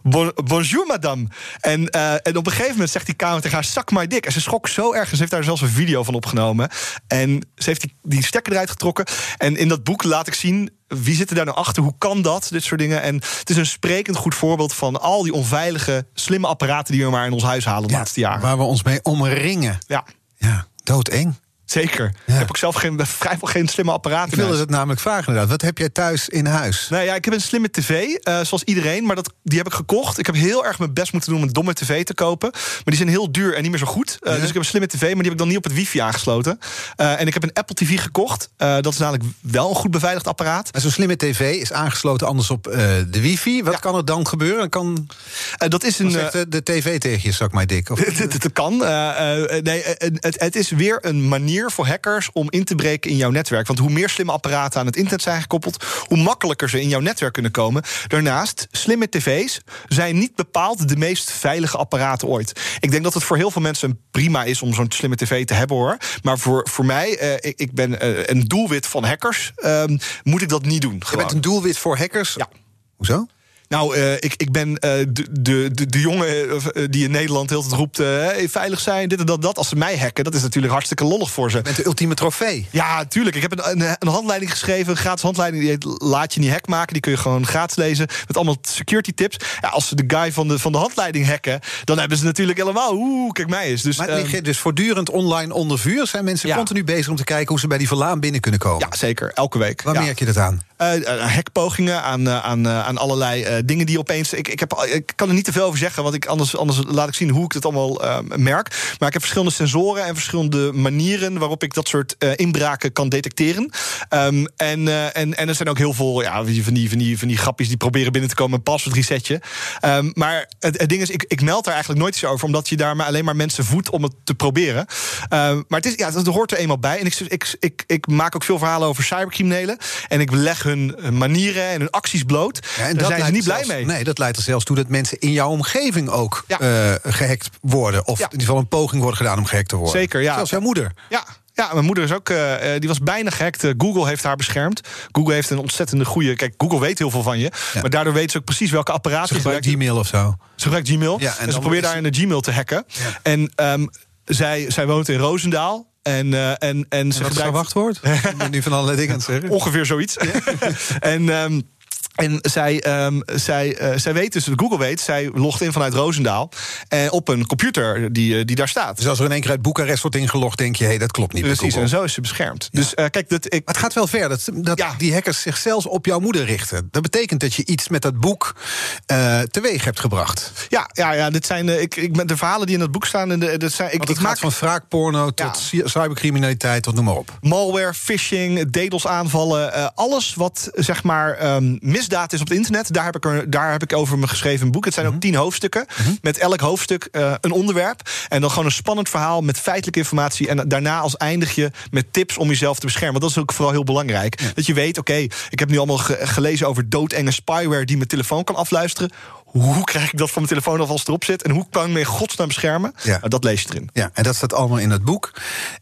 bon, Bonjour, madame. En, uh, en op een gegeven moment zegt die camera tegen haar: Zak my dik. En ze schrok zo erg. Ze heeft daar zelfs een video van opgenomen. En ze heeft die stekker eruit getrokken. En in dat boek laat ik zien wie zit er daar nou achter? Hoe kan dat? Dit soort dingen. En het is een sprekend goed voorbeeld van al die onveilige, slimme apparaten die we maar in ons huis halen de Ja, laatste jaren. Waar we ons mee omringen. Ja, Ja, doodeng. Zeker. Ik heb ook zelf geen, vrijwel geen slimme apparaten. Ik wilde het namelijk vragen inderdaad. Wat heb jij thuis in huis? Nee, ja, ik heb een slimme tv, eh, zoals iedereen, maar dat, die heb ik gekocht. Ik heb heel erg mijn best moeten doen om een domme tv te kopen. Maar die zijn heel duur en niet meer zo goed. Eh, Ja. Dus ik heb een slimme tv, maar die heb ik dan niet op het wifi aangesloten. Eh, en ik heb een Apple TV gekocht. Dat is namelijk wel een goed beveiligd apparaat. Maar Zo'n slimme tv is aangesloten anders op de wifi. Wat kan er dan gebeuren? Kan dat is een... de, tv tegen je, zak mij dik. Of, het kan. nee, het, het is weer een manier voor hackers om in te breken in jouw netwerk. Want hoe meer slimme apparaten aan het internet zijn gekoppeld, hoe makkelijker ze in jouw netwerk kunnen komen. Daarnaast, slimme tv's zijn niet bepaald de meest veilige apparaten ooit. Ik denk dat het voor heel veel mensen prima is om zo'n slimme tv te hebben hoor. Maar voor, voor mij, eh, ik, ik ben eh, een doelwit van hackers, ehm, moet ik dat niet doen. je bent een doelwit voor hackers? Ja. Hoezo? Nou, eh, ik, ik ben eh, de, de, de, de jongen eh, die in Nederland heel tijd roept... hey, veilig zijn, dit en dat, dat. Als ze mij hacken, dat is natuurlijk hartstikke lollig voor ze. Je bent de ultieme trofee. Ja, tuurlijk. Ik heb een, een, een handleiding geschreven, een gratis handleiding. Die heet Laat je niet hack maken. Die kun je gewoon gratis lezen. Met allemaal security tips. Ja, als ze de guy van de, van de handleiding hacken... dan hebben ze natuurlijk helemaal... Oeh, kijk mij eens. Dus, Maar ehm, lig je dus voortdurend online onder vuur? Zijn mensen Ja. continu bezig om te kijken hoe ze bij die verlaan binnen kunnen komen? ja, zeker. Elke week. Waar ja. merk je dat aan? Eh, eh, hackpogingen aan, eh, aan, aan allerlei dingen die opeens. Ik, ik, heb, ik kan er niet te veel over zeggen, want ik, anders, anders laat ik zien hoe ik het allemaal eh, merk. Maar ik heb verschillende sensoren en verschillende manieren waarop ik dat soort inbraken kan detecteren. Ehm, en, en, en er zijn ook heel veel ja, van, die, van, die, van, die, grapjes die proberen binnen te komen, een password resetje. Ehm, maar het, het ding is, ik, ik meld daar eigenlijk nooit iets over, omdat je daar maar alleen maar mensen voedt om het te proberen. Ehm, maar het is, ja, dat hoort er eenmaal bij. En ik, ik, ik, ik maak ook veel verhalen over cybercriminelen. En ik leg hun manieren en hun acties bloot. Ja, Daar zijn ze niet blij mee. Nee, dat leidt er zelfs toe dat mensen in jouw omgeving ook Ja. eh, gehackt worden. Of Ja. in ieder geval een poging wordt gedaan om gehackt te worden. Zeker, ja. Zelfs jouw moeder. Ja. Ja, mijn moeder is ook. eh, eh, die was bijna gehackt. Eh, Google heeft haar beschermd. Google heeft een ontzettende goede. Kijk, Google weet heel veel van je. Ja. Maar daardoor weet ze ook precies welke Ze apparaten je gebruikt gebruikt. Gmail of zo. Ze gebruikt Gmail. Ja, en en, ze probeert daar in de Gmail te hacken. Ja. En ehm, zij, zij woont in Roosendaal. En, uh, en, en ze Wat is gebruikt... haar wachtwoord? Ik ben nu van allerlei dingen aan het zeggen. Ongeveer zoiets. en. Um, en zij, um, zij, uh, zij weet dus, Google weet, zij logt in vanuit Roosendaal. En op een computer die, die daar staat. Dus als er in één keer uit Boekarest wordt ingelogd, denk je, hé, hey, dat klopt niet. Precies, en zo is ze beschermd. Ja. Dus uh, kijk, dat, ik... Maar het gaat wel ver dat, dat ja. die hackers zich zelfs op jouw moeder richten. Dat betekent dat je iets met dat boek uh, teweeg hebt gebracht. Ja, ja, ja dit zijn uh, ik, ik, de verhalen die in dat boek staan. En de, dat zijn, ik, Want het ik gaat maak... van wraakporno tot ja. cybercriminaliteit tot noem maar op. Malware, phishing, DDoS-aanvallen. Uh, alles wat zeg maar um, misdaad is op het internet. Daar heb, ik er, daar heb ik over me geschreven een boek. Het zijn Mhm. ook tien hoofdstukken. -hmm. Met elk hoofdstuk uh, een onderwerp. En dan gewoon een spannend verhaal met feitelijke informatie. En daarna als eindig je met tips om jezelf te beschermen. Want dat is ook vooral heel belangrijk. Ja. Dat je weet, oké, okay, ik heb nu allemaal ge gelezen over doodenge spyware die mijn telefoon kan afluisteren. Hoe krijg ik dat van mijn telefoon af als het erop zit? En hoe kan ik me in godsnaam beschermen? Ja. Nou, dat lees je erin. Ja, en dat staat allemaal in het boek.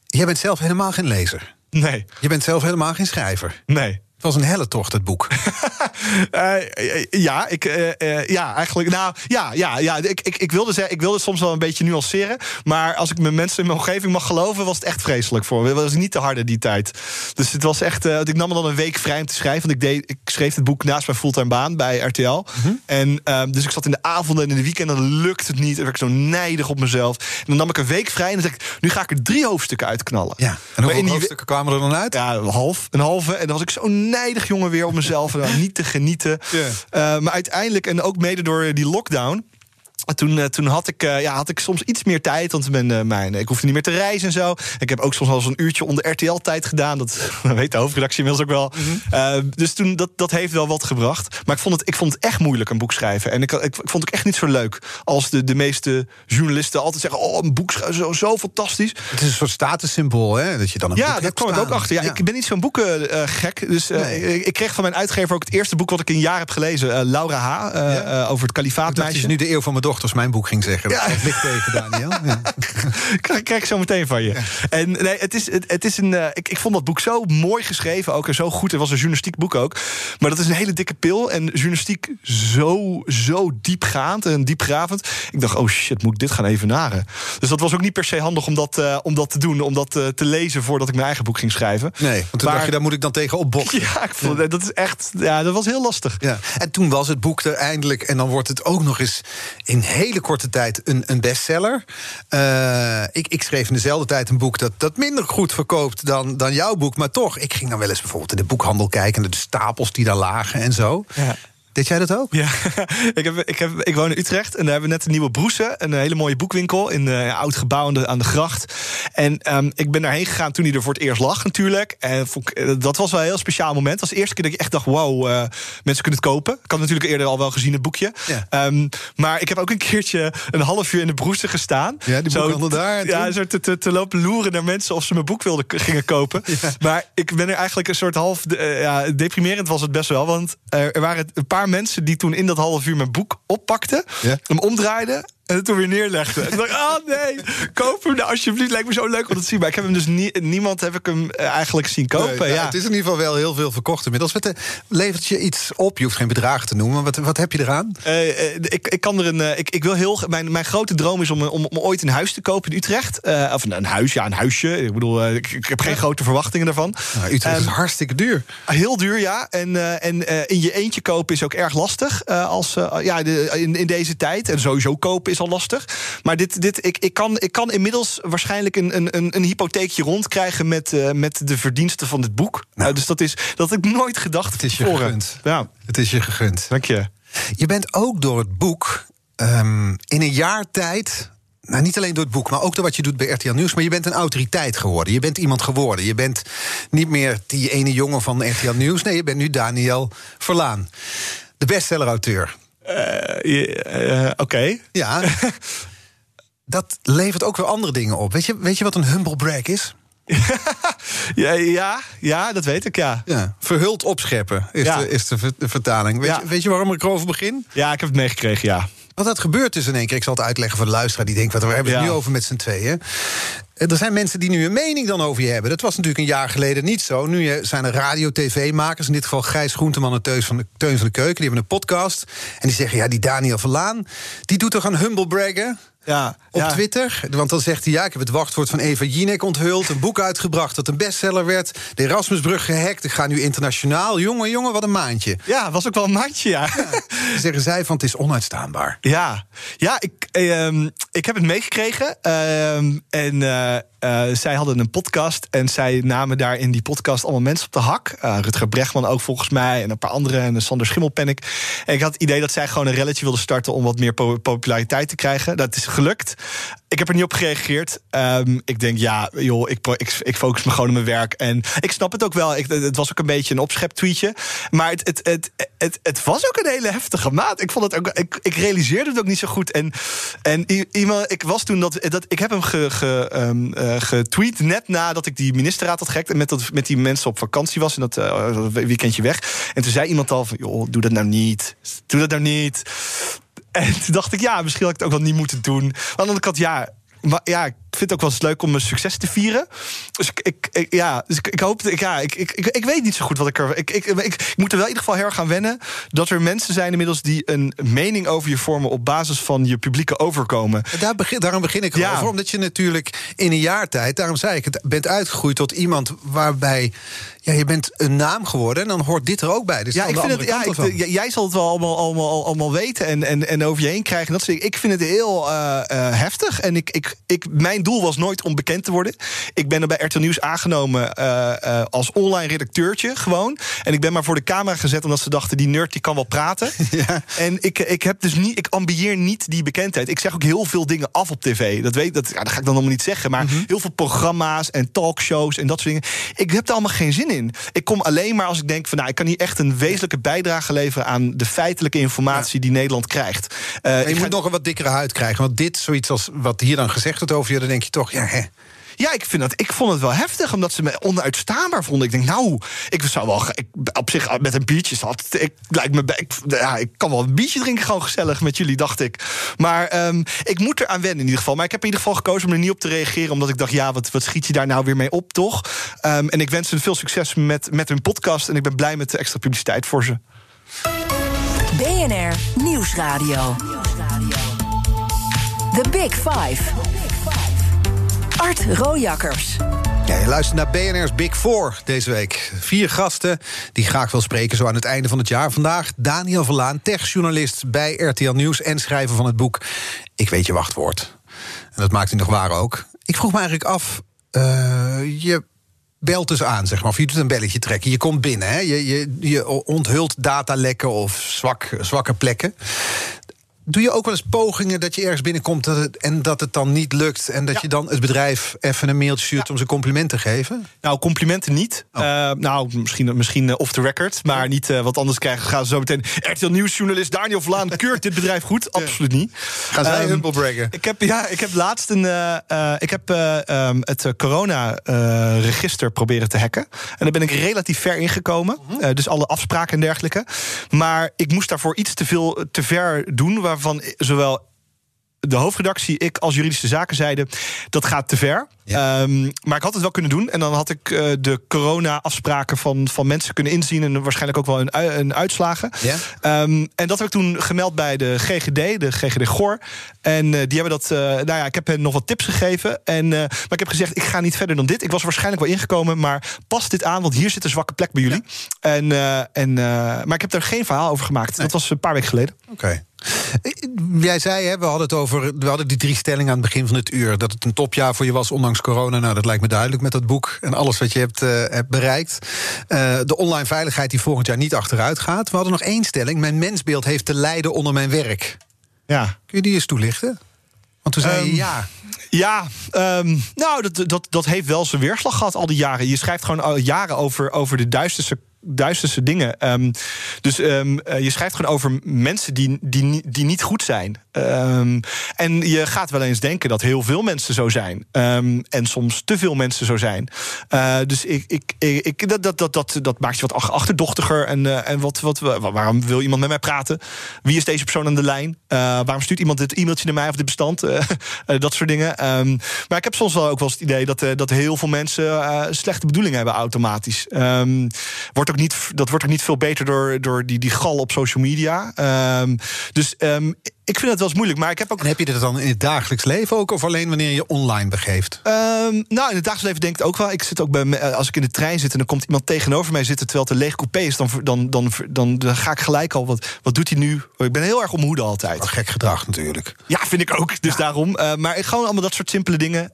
Jij bent zelf helemaal geen lezer. Nee. Je bent zelf helemaal geen schrijver. Nee. Was een helle tocht, het boek. uh, ja, ik, uh, uh, ja, eigenlijk. Nou, ja, ja, ja. Ik, ik, ik, wilde zeggen, ik wilde soms wel een beetje nuanceren. Maar als ik met mensen in mijn omgeving mag geloven, was het echt vreselijk voor me. Het was niet te harde die tijd. Dus het was echt. ik nam me dan een week vrij om te schrijven. Want ik, deed, ik schreef het boek naast mijn fulltime baan bij RTL. Mm -hmm. En um, dus ik zat in de avonden en in de weekenden. Dan lukt het niet. En werd ik zo nijdig op mezelf. En dan nam ik een week vrij. En dan zeg ik, nu ga ik er drie hoofdstukken uitknallen. Ja. En hoeveel hoofdstukken kwamen er dan uit? Ja, een half. Een halve. En dan was ik zo nijdig jongen weer op mezelf. En niet te genieten. Yeah. Uh, maar uiteindelijk, en ook mede door die lockdown. Toen, uh, toen had, ik, uh, ja, had ik soms iets meer tijd. Want ben, uh, mijn, ik hoefde niet meer te reizen en zo. Ik heb ook soms eens een uurtje onder RTL-tijd gedaan. Dat, dat weet de hoofdredactie inmiddels ook wel. Mm -hmm. dus toen, dat, dat heeft wel wat gebracht. Maar ik vond het, ik vond het echt moeilijk, een boek schrijven. En ik, ik, ik vond het echt niet zo leuk. Als de, de meeste journalisten altijd zeggen... oh, een boek schrijven, zo, zo fantastisch. Het is een soort statussymbool, hè? Dat je dan een ja, boek daar kwam ik ook achter. Ja, ja. Ik ben niet zo'n boekengek. dus nee. ik, ik, kreeg van mijn uitgever ook het eerste boek... wat ik in een jaar heb gelezen. Laura H. Ja. over het kalifaatmeisje. Dat is nu de eeuw van mijn dochters, mijn boek ging zeggen. Ja. Dat ligt tegen, Daniel. Ja. krijg, krijg ik zo meteen van je. Ja. En nee, het is, het, het is een. Uh, ik, ik vond dat boek zo mooi geschreven, ook en zo goed. Het was een journalistiek boek ook. Maar dat is een hele dikke pil. En journalistiek zo, zo diepgaand en diepgravend. Ik dacht, oh shit, moet ik dit gaan evenaren? Dus dat was ook niet per se handig om dat, uh, om dat te doen. Om dat uh, te lezen voordat ik mijn eigen boek ging schrijven. Nee, want toen maar, dacht je, daar moet ik dan tegen opboksen. Ja, ik vond, ja. dat is echt. Ja, dat was heel lastig. Ja. En toen was het boek er eindelijk. En dan wordt het ook nog eens in hele korte tijd een, een bestseller. Uh, ik, ik, schreef in dezelfde tijd een boek dat, dat minder goed verkoopt dan, dan jouw boek. Maar toch, ik ging dan wel eens bijvoorbeeld in de boekhandel kijken... de stapels die daar lagen en zo. Ja. Deed jij dat ook? Ja, ik, heb, ik, heb, ik woon in Utrecht en daar hebben we net een nieuwe Broese. Een hele mooie boekwinkel in een uh, oud gebouw aan de, aan de gracht. En um, ik ben daarheen gegaan toen hij er voor het eerst lag natuurlijk. En vond, dat was wel een heel speciaal moment. Het was de eerste keer dat ik echt dacht, wow, uh, mensen kunnen het kopen. Ik had natuurlijk eerder al wel gezien het boekje. Ja. Um, maar ik heb ook een keertje een half uur in de Broese gestaan. Ja, die boekhandel daar. Ja, zo te, te, te, lopen loeren naar mensen of ze mijn boek wilden gingen kopen. Ja. Maar ik ben er eigenlijk een soort half... Uh, ja, deprimerend was het best wel, want er waren een paar mensen die toen in dat half uur mijn boek oppakten, hem omdraaiden en toen weer neerlegde. En ik dacht, ah nee, koop hem nou alsjeblieft. Lijkt me zo leuk om te zien. Maar ik heb hem dus niet, niemand heb ik hem eigenlijk zien kopen. Nee, ja. nou, het is in ieder geval wel heel veel verkocht inmiddels. Wat, uh, levert je iets op? Je hoeft geen bedragen te noemen. Wat, wat heb je eraan? Uh, uh, ik, ik kan er een. ik, ik wil heel. Mijn, mijn grote droom is om, om, om ooit een huis te kopen in Utrecht. of een, een, huis, ja, een huisje. Ik bedoel, ik, ik, heb geen ja. grote verwachtingen daarvan. Nou, Utrecht is hartstikke duur. Heel duur, ja. En, en in je eentje kopen is ook erg lastig. als, ja, de, in, in deze tijd. En sowieso kopen is al lastig. Maar dit, dit, ik, ik, kan, ik kan inmiddels waarschijnlijk een, een, een hypotheekje rondkrijgen met, uh, met de verdiensten van dit boek. Nou, uh, dus dat is dat had ik nooit gedacht. Het is je tevoren. gegund. Ja. Het is je gegund. Dank je. Je bent ook door het boek um, in een jaar tijd. Nou, niet alleen door het boek, maar ook door wat je doet bij RTL Nieuws. Maar je bent een autoriteit geworden. Je bent iemand geworden. Je bent niet meer die ene jongen van RTL Nieuws. Nee, je bent nu Daniel Verlaan. De bestsellerauteur. Uh, uh, Oké. Okay. Ja. dat levert ook weer andere dingen op. Weet je, weet je wat een humble brag is? ja, ja, ja, dat weet ik, ja. ja verhuld opscheppen is, ja. de, is de, de vertaling. Weet, ja. je, weet je waarom ik erover begin? Ja, ik heb het meegekregen, ja. Wat dat gebeurt dus in één keer. Ik zal het uitleggen voor de luisteraar die denkt... wat we hebben het nu over met z'n tweeën. Er zijn mensen die nu een mening dan over je hebben. Dat was natuurlijk een jaar geleden niet zo. Nu zijn er radio-tv-makers, in dit geval Gijs Groenteman en Teun van, de, van de Keuken... die hebben een podcast en die zeggen, ja, die Daniel Verlaan... die doet toch aan humble braggen? Ja, op ja. Twitter. Want dan zegt hij, ja, ik heb het wachtwoord van Eva Jinek onthuld... een boek uitgebracht dat een bestseller werd... de Erasmusbrug gehackt, ik ga nu internationaal. Jongen, jongen, wat een maandje. Ja, was ook wel een maandje, ja. Zeggen zij van, het is onuitstaanbaar. Ja, ja ik, ehm, ik heb het meegekregen. Ehm, en eh, eh, zij hadden een podcast. En zij namen daar in die podcast allemaal mensen op de hak. Eh, Rutger Brechtman ook volgens mij. En een paar anderen. En Sander Schimmelpennik. En ik had het idee dat zij gewoon een relletje wilden starten. om wat meer po- populariteit te krijgen. Dat is gelukt. Ik heb er niet op gereageerd. Ehm, ik denk, ja, joh, ik, ik, focus me gewoon op mijn werk. En ik snap het ook wel. Ik, het was ook een beetje een opschep-tweetje. Maar het, het, het, het, het was ook een hele heftige maat. Ik, vond het ook, ik, ik realiseerde het ook niet zo goed. En, en iemand, ik was toen dat, dat. Ik heb hem ge, ehm, eh, getweet net nadat ik die ministerraad had gehackt. En met, dat, met die mensen op vakantie was. En dat, dat weekendje weg. En toen zei iemand al van, joh, doe dat nou niet. Doe dat nou niet. En toen dacht ik, ja, misschien had ik het ook wel niet moeten doen. Maar aan de andere kant, ja, maar ja, vind het ook wel eens leuk om mijn succes te vieren. Dus ik, ik, ik- ja, dus ik, ik hoop, ik, ja, ik, ik, ik, ik weet niet zo goed wat ik er. Ik, ik, ik, ik moet er wel in ieder geval heel erg aan wennen dat er mensen zijn inmiddels die een mening over je vormen op basis van je publieke overkomen. Daar begin, daarom begin ik Ja. over. Omdat je natuurlijk in een jaar tijd, daarom zei ik het, bent uitgegroeid tot iemand waarbij ja, je bent een naam geworden. En dan hoort dit er ook bij. Dus Ja, ik vind het, ja, ik, jij zal het wel allemaal, allemaal, allemaal weten en, en, en over je heen krijgen. Dat dingen. ik vind het heel eh, eh, heftig. En ik, ik, ik, mijn doel was nooit om bekend te worden. Ik ben er bij RTL Nieuws aangenomen eh, eh, als online redacteurtje gewoon. En ik ben maar voor de camera gezet omdat ze dachten... die nerd die kan wel praten. Ja. En ik, ik, heb dus niet, ik ambieer niet die bekendheid. Ik zeg ook heel veel dingen af op tv. Dat, weet, dat, ja, dat ga ik dan allemaal niet zeggen. Maar heel veel programma's en talkshows en dat soort dingen. Ik heb er allemaal geen zin in. Ik kom alleen maar als ik denk van... nou, ik kan hier echt een wezenlijke bijdrage leveren... aan de feitelijke informatie die Nederland krijgt. Ik je moet nog een wat dikkere huid krijgen. Want dit, zoiets als wat hier dan gezegd wordt over je... dan denk je toch, ja. Ja, ik, vind dat, ik vond het wel heftig, omdat ze me onuitstaanbaar vonden. Ik denk, nou, ik zou wel ik, op zich met een biertje zat. Ik, lijkt me, ik, ja, ik kan wel een biertje drinken, gewoon gezellig met jullie, dacht ik. Maar ehm, ik moet er aan wennen in ieder geval. Maar ik heb in ieder geval gekozen om er niet op te reageren, omdat ik dacht, ja, wat, wat schiet je daar nou weer mee op, toch? Ehm, en ik wens ze veel succes met, met hun podcast. En ik ben blij met de extra publiciteit voor ze. BNR Nieuwsradio. The Big Five. Art Rojakkers. Ja, je luistert naar BNR's Big Four deze week. Vier gasten die graag wil spreken zo aan het einde van het jaar. Vandaag Daniel Verlaan, techjournalist bij RTL Nieuws... en schrijver van het boek Ik weet je wachtwoord. En dat maakt hij nog waar ook. Ik vroeg me eigenlijk af, eh, je belt dus aan, zeg maar. Of je doet een belletje trekken, je komt binnen. Hè? Je, je, je onthult datalekken of zwak, zwakke plekken. Doe je ook wel eens pogingen dat je ergens binnenkomt dat het, en dat het dan niet lukt... en dat Ja. je dan het bedrijf even een mailtje stuurt om ze compliment te geven? Nou, complimenten niet. Oh. Eh, nou, misschien, misschien eh, off the record. Maar niet, eh, wat anders krijgen gaan ze zo meteen... RTL Nieuwsjournalist Daniel Vlaan keurt dit bedrijf goed. Absoluut niet. Gaan zij humble braggen? Ik heb, ja, ik heb laatst een, eh, eh, ik heb, eh, ehm, het eh, corona-register proberen te hacken. En daar ben ik relatief ver ingekomen. Mhm. Eh, dus alle afspraken en dergelijke. Maar ik moest daarvoor iets te veel te ver doen... waarvan zowel de hoofdredactie, ik als juridische zaken zeiden... dat gaat te ver. Ja. Ehm, maar ik had het wel kunnen doen. En dan had ik eh, de corona-afspraken van, van mensen kunnen inzien... en waarschijnlijk ook wel een, een uitslagen. Ja. Ehm, en dat heb ik toen gemeld bij de GGD, de GGD Gor. En eh, die hebben dat. eh, nou ja, ik heb hen nog wat tips gegeven. En, maar ik heb gezegd, ik ga niet verder dan dit. Ik was waarschijnlijk wel ingekomen, maar pas dit aan, want hier zit een zwakke plek bij jullie. En, en, maar ik heb daar geen verhaal over gemaakt. Dat was een paar weken geleden. Oké. Jij zei, hè, we hadden het over. We hadden die drie stellingen aan het begin van het uur. Dat het een topjaar voor je was, ondanks corona. Nou, dat lijkt me duidelijk met dat boek en alles wat je hebt, eh, hebt bereikt. Eh, de online veiligheid die volgend jaar niet achteruit gaat. We hadden nog één stelling. Mijn mensbeeld heeft te lijden onder mijn werk. Ja. Kun je die eens toelichten? Want toen zei je Ehm, ja. Ja, ehm, nou, dat, dat, dat heeft wel zijn weerslag gehad al die jaren. Je schrijft gewoon al jaren over, over de duisterste duisterste dingen. Ehm, dus ehm, eh, je schrijft gewoon over mensen die, die, die niet goed zijn. Ehm, en je gaat wel eens denken dat heel veel mensen zo zijn. En soms te veel mensen zo zijn. Eh, dus ik, ik, ik, dat, dat, dat, dat, dat maakt je wat ach- achterdochtiger. En, eh, en wat, wat, wa- waarom wil iemand met mij praten? Wie is deze persoon aan de lijn? Waarom stuurt iemand dit e-mailtje naar mij of dit bestand? Dat soort dingen. Maar ik heb soms wel ook wel eens het idee dat, dat heel veel mensen slechte bedoelingen hebben automatisch. Wordt ook ook niet, dat wordt ook niet veel beter door, door die, die gal op social media. Ehm, dus ehm, ik vind het wel eens moeilijk. Maar ik heb ook. En heb je dit dan in het dagelijks leven ook, of alleen wanneer je online begeeft? Ehm, nou, in het dagelijks leven denk ik ook wel. Ik zit ook bij me- als ik in de trein zit en dan komt iemand tegenover mij zitten terwijl het een leeg coupé is, dan, dan, dan, dan, dan ga ik gelijk al. Wat, wat doet hij nu? Ik ben heel erg om mijn hoede altijd. Gek gedrag natuurlijk. Ja, vind ik ook. Dus daarom. Eh, maar ik- gewoon allemaal dat soort simpele dingen.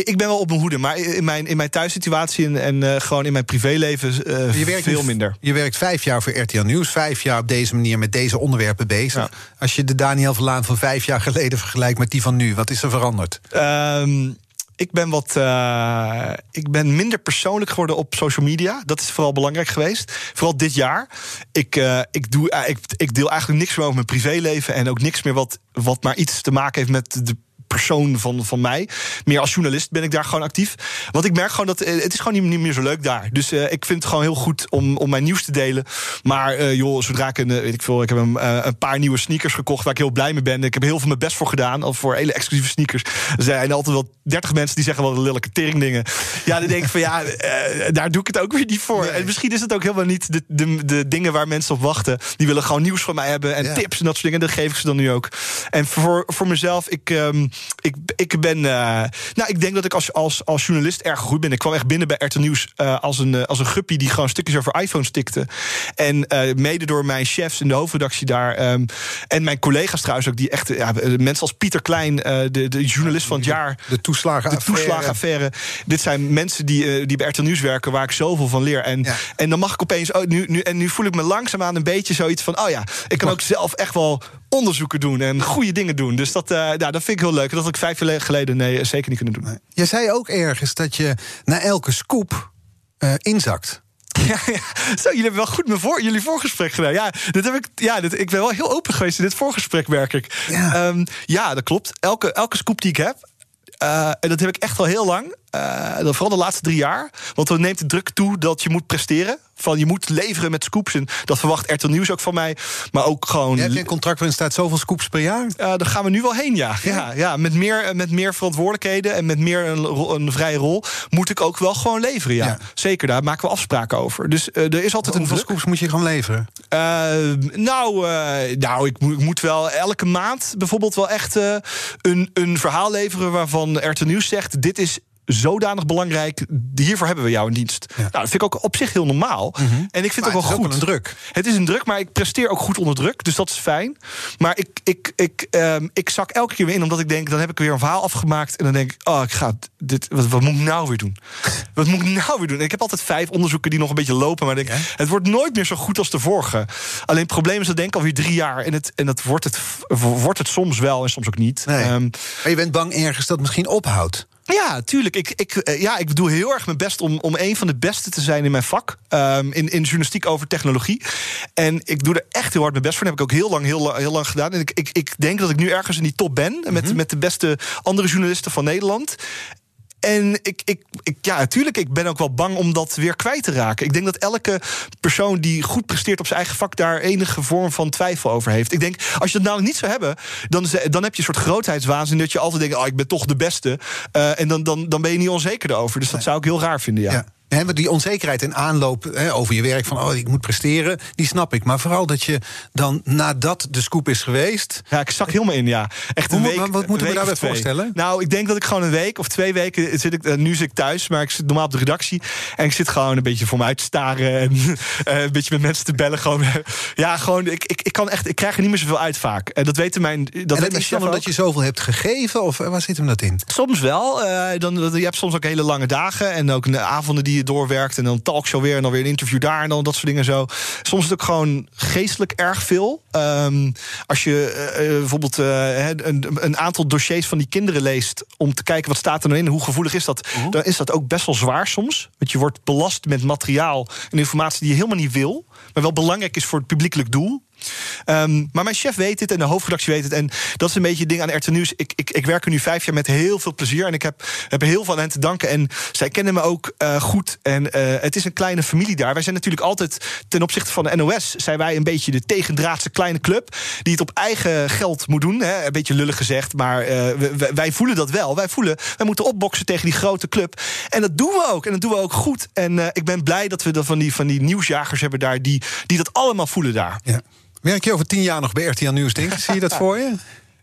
Ik ben wel op mijn hoede, maar in mijn, in mijn thuissituatie en, en eh, gewoon in mijn privéleven eh, Je werkt veel nu- minder. Je werkt vijf jaar voor RTL Nieuws, vijf jaar op deze manier met deze onderwerpen bezig. Als je de Daniel Verlaan van vijf jaar geleden vergelijkt met die van nu, wat is er veranderd? Ehm, ik ben wat. eh, ik ben minder persoonlijk geworden op social media. Dat is vooral belangrijk geweest. Vooral dit jaar. Ik, ik, doe, ik, ik deel eigenlijk niks meer over mijn privéleven. En ook niks meer wat, wat maar iets te maken heeft met de persoon van, van mij. Meer als journalist ben ik daar gewoon actief. Want ik merk gewoon dat eh, het is gewoon niet, niet meer zo leuk daar. Dus eh, ik vind het gewoon heel goed om, om mijn nieuws te delen. Maar eh, joh, zodra ik een, weet ik veel, ik heb een, een paar nieuwe sneakers gekocht waar ik heel blij mee ben. Ik heb heel veel mijn best voor gedaan, al voor hele exclusieve sneakers. Er zijn altijd wel 30 mensen die zeggen wel de lelijke teringdingen. Ja, dan denk ik van ja, daar doe ik het ook weer niet voor. En misschien is het ook helemaal niet de, de, de dingen waar mensen op wachten. Die willen gewoon nieuws van mij hebben en Ja. tips en dat soort dingen. En dat geef ik ze dan nu ook. En voor, voor mezelf, ik, ehm, ik, ik ben. eh, nou, ik denk dat ik als, als, als journalist erg goed ben. Ik kwam echt binnen bij RTL Nieuws eh, als, een, eh, als een guppie die gewoon stukjes over iPhones tikte. En mede door mijn chefs in de hoofdredactie daar. ehm, en mijn collega's trouwens ook, die echt. Ja, mensen als Pieter Klein, de, de journalist van het jaar. De toeslagen. De toeslagenaffaire. Dit zijn mensen die, die bij RTL Nieuws werken, waar ik zoveel van leer. En, Ja. en dan mag ik opeens. Oh, nu, nu, en nu voel ik me langzaamaan een beetje zoiets van. Oh ja, ik kan ook zelf echt wel onderzoeken doen en goede dingen doen. Dus dat, eh, nou, dat vind ik heel leuk. Dat had ik vijf jaar geleden nee, zeker niet kunnen doen. Je zei ook ergens dat je na elke scoop eh, inzakt. Ja, ja. Zo, jullie hebben wel goed mijn voor, jullie voorgesprek gedaan. Ja, dit heb ik, ja dit, ik ben wel heel open geweest in dit voorgesprek, merk ik. Ja. Ehm, ja dat klopt. Elke, elke scoop die ik heb, eh, en dat heb ik echt al heel lang. Eh, dan vooral de laatste drie jaar. Want dan neemt de druk toe dat je moet presteren. Van je moet leveren met scoops. En dat verwacht RTL Nieuws ook van mij. Maar ook gewoon. Je hebt een contract waarin staat zoveel scoops per jaar. Uh, daar gaan we nu wel heen, ja. ja, ja met, meer, met meer verantwoordelijkheden en met meer een, een vrije rol moet ik ook wel gewoon leveren. Ja. Ja. Zeker, daar maken we afspraken over. Dus uh, er is altijd een Hoeveel scoops moet je gewoon leveren? Uh, nou, nou ik, moet, ik moet wel elke maand bijvoorbeeld wel echt een, een verhaal leveren waarvan RTL Nieuws zegt: dit is zodanig belangrijk. Hiervoor hebben we jou in dienst. Ja. Nou, dat vind ik ook op zich heel normaal. Mm -hmm. En ik vind maar het ook wel het goed. Ook een druk. Het is een druk, maar ik presteer ook goed onder druk. Dus dat is fijn. Maar ik, ik, ik, um, ik zak elke keer weer in, omdat ik denk: dan heb ik weer een verhaal afgemaakt. En dan denk ik: oh, ik ga dit. Wat, wat moet ik nou weer doen? wat moet ik nou weer doen? En ik heb altijd vijf onderzoeken die nog een beetje lopen. Maar ik denk, ja? het wordt nooit meer zo goed als de vorige. Alleen het probleem is dat denk ik alweer drie jaar. En, het, en dat wordt het, wordt het soms wel en soms ook niet. Nee. Um, maar je bent bang ergens dat het misschien ophoudt. Ja, tuurlijk. Ik, ik, ja, ik doe heel erg mijn best om, om een van de beste te zijn in mijn vak. Um, in, in journalistiek over technologie. En ik doe er echt heel hard mijn best voor. Dat heb ik ook heel lang, heel, heel lang gedaan. En ik, ik, ik denk dat ik nu ergens in die top ben. Met, mm -hmm. met de beste andere journalisten van Nederland. En ik, ik, ik, ja, natuurlijk, ik ben ook wel bang om dat weer kwijt te raken. Ik denk dat elke persoon die goed presteert op zijn eigen vak daar enige vorm van twijfel over heeft. Ik denk, als je dat nou niet zou hebben, dan, dan heb je een soort grootheidswaanzin dat je altijd denkt: oh, ik ben toch de beste. Uh, en dan, dan, dan ben je niet onzeker erover. Dus dat zou ik heel raar vinden, ja. ja. He, die onzekerheid en aanloop he, over je werk, van oh, ik moet presteren, die snap ik. Maar vooral dat je dan nadat de scoop is geweest. Ja, ik zak helemaal in, ja. Echt een Hoe, week. Wat, wat moeten we daarbij voorstellen? Nou, ik denk dat ik gewoon een week of twee weken zit ik. Nu zit ik thuis, maar ik zit normaal op de redactie. En ik zit gewoon een beetje voor me uit te staren. En uh, een beetje met mensen te bellen. Gewoon, ja, gewoon, ik, ik, ik kan echt, ik krijg er niet meer zoveel uit vaak. En dat weten mijn. Dat, en dat is dan omdat je zoveel hebt gegeven? Of waar zit hem dat in? Soms wel. Uh, dan, je hebt soms ook hele lange dagen. En ook avonden die je doorwerkt. En dan talkshow weer. En dan weer een interview daar. En dan dat soort dingen zo. Soms is het ook gewoon geestelijk erg veel. Um, als je uh, bijvoorbeeld uh, een, een, aantal dossiers van die kinderen leest. om te kijken wat staat er nou in. Hoe gevoelig is dat? -huh. Dan is dat ook best wel zwaar soms. Want je wordt belast met materiaal en informatie die je helemaal niet wil. maar wel belangrijk is voor het publiekelijk doel. Ehm, maar mijn chef weet het en de hoofdredactie weet het. En dat is een beetje het ding aan RT Nieuws. Ik, ik, ik werk er nu vijf jaar met heel veel plezier. En ik heb, heel veel aan hen te danken. En zij kennen me ook eh, goed. En eh, het is een kleine familie daar. Wij zijn natuurlijk altijd ten opzichte van de NOS... zijn wij een beetje de tegendraadse kleine club... die het op eigen geld moet doen. Hè? Een beetje lullig gezegd, maar eh, wij, voelen dat wel. Wij voelen, wij moeten opboksen tegen die grote club. En dat doen we ook. En dat doen we ook goed. En ik ben blij dat we van die, van die nieuwsjagers hebben daar... Die, die dat allemaal voelen daar. Ja. Werk je over tien jaar nog bij RTL Nieuws, denk ik? Zie je dat voor je?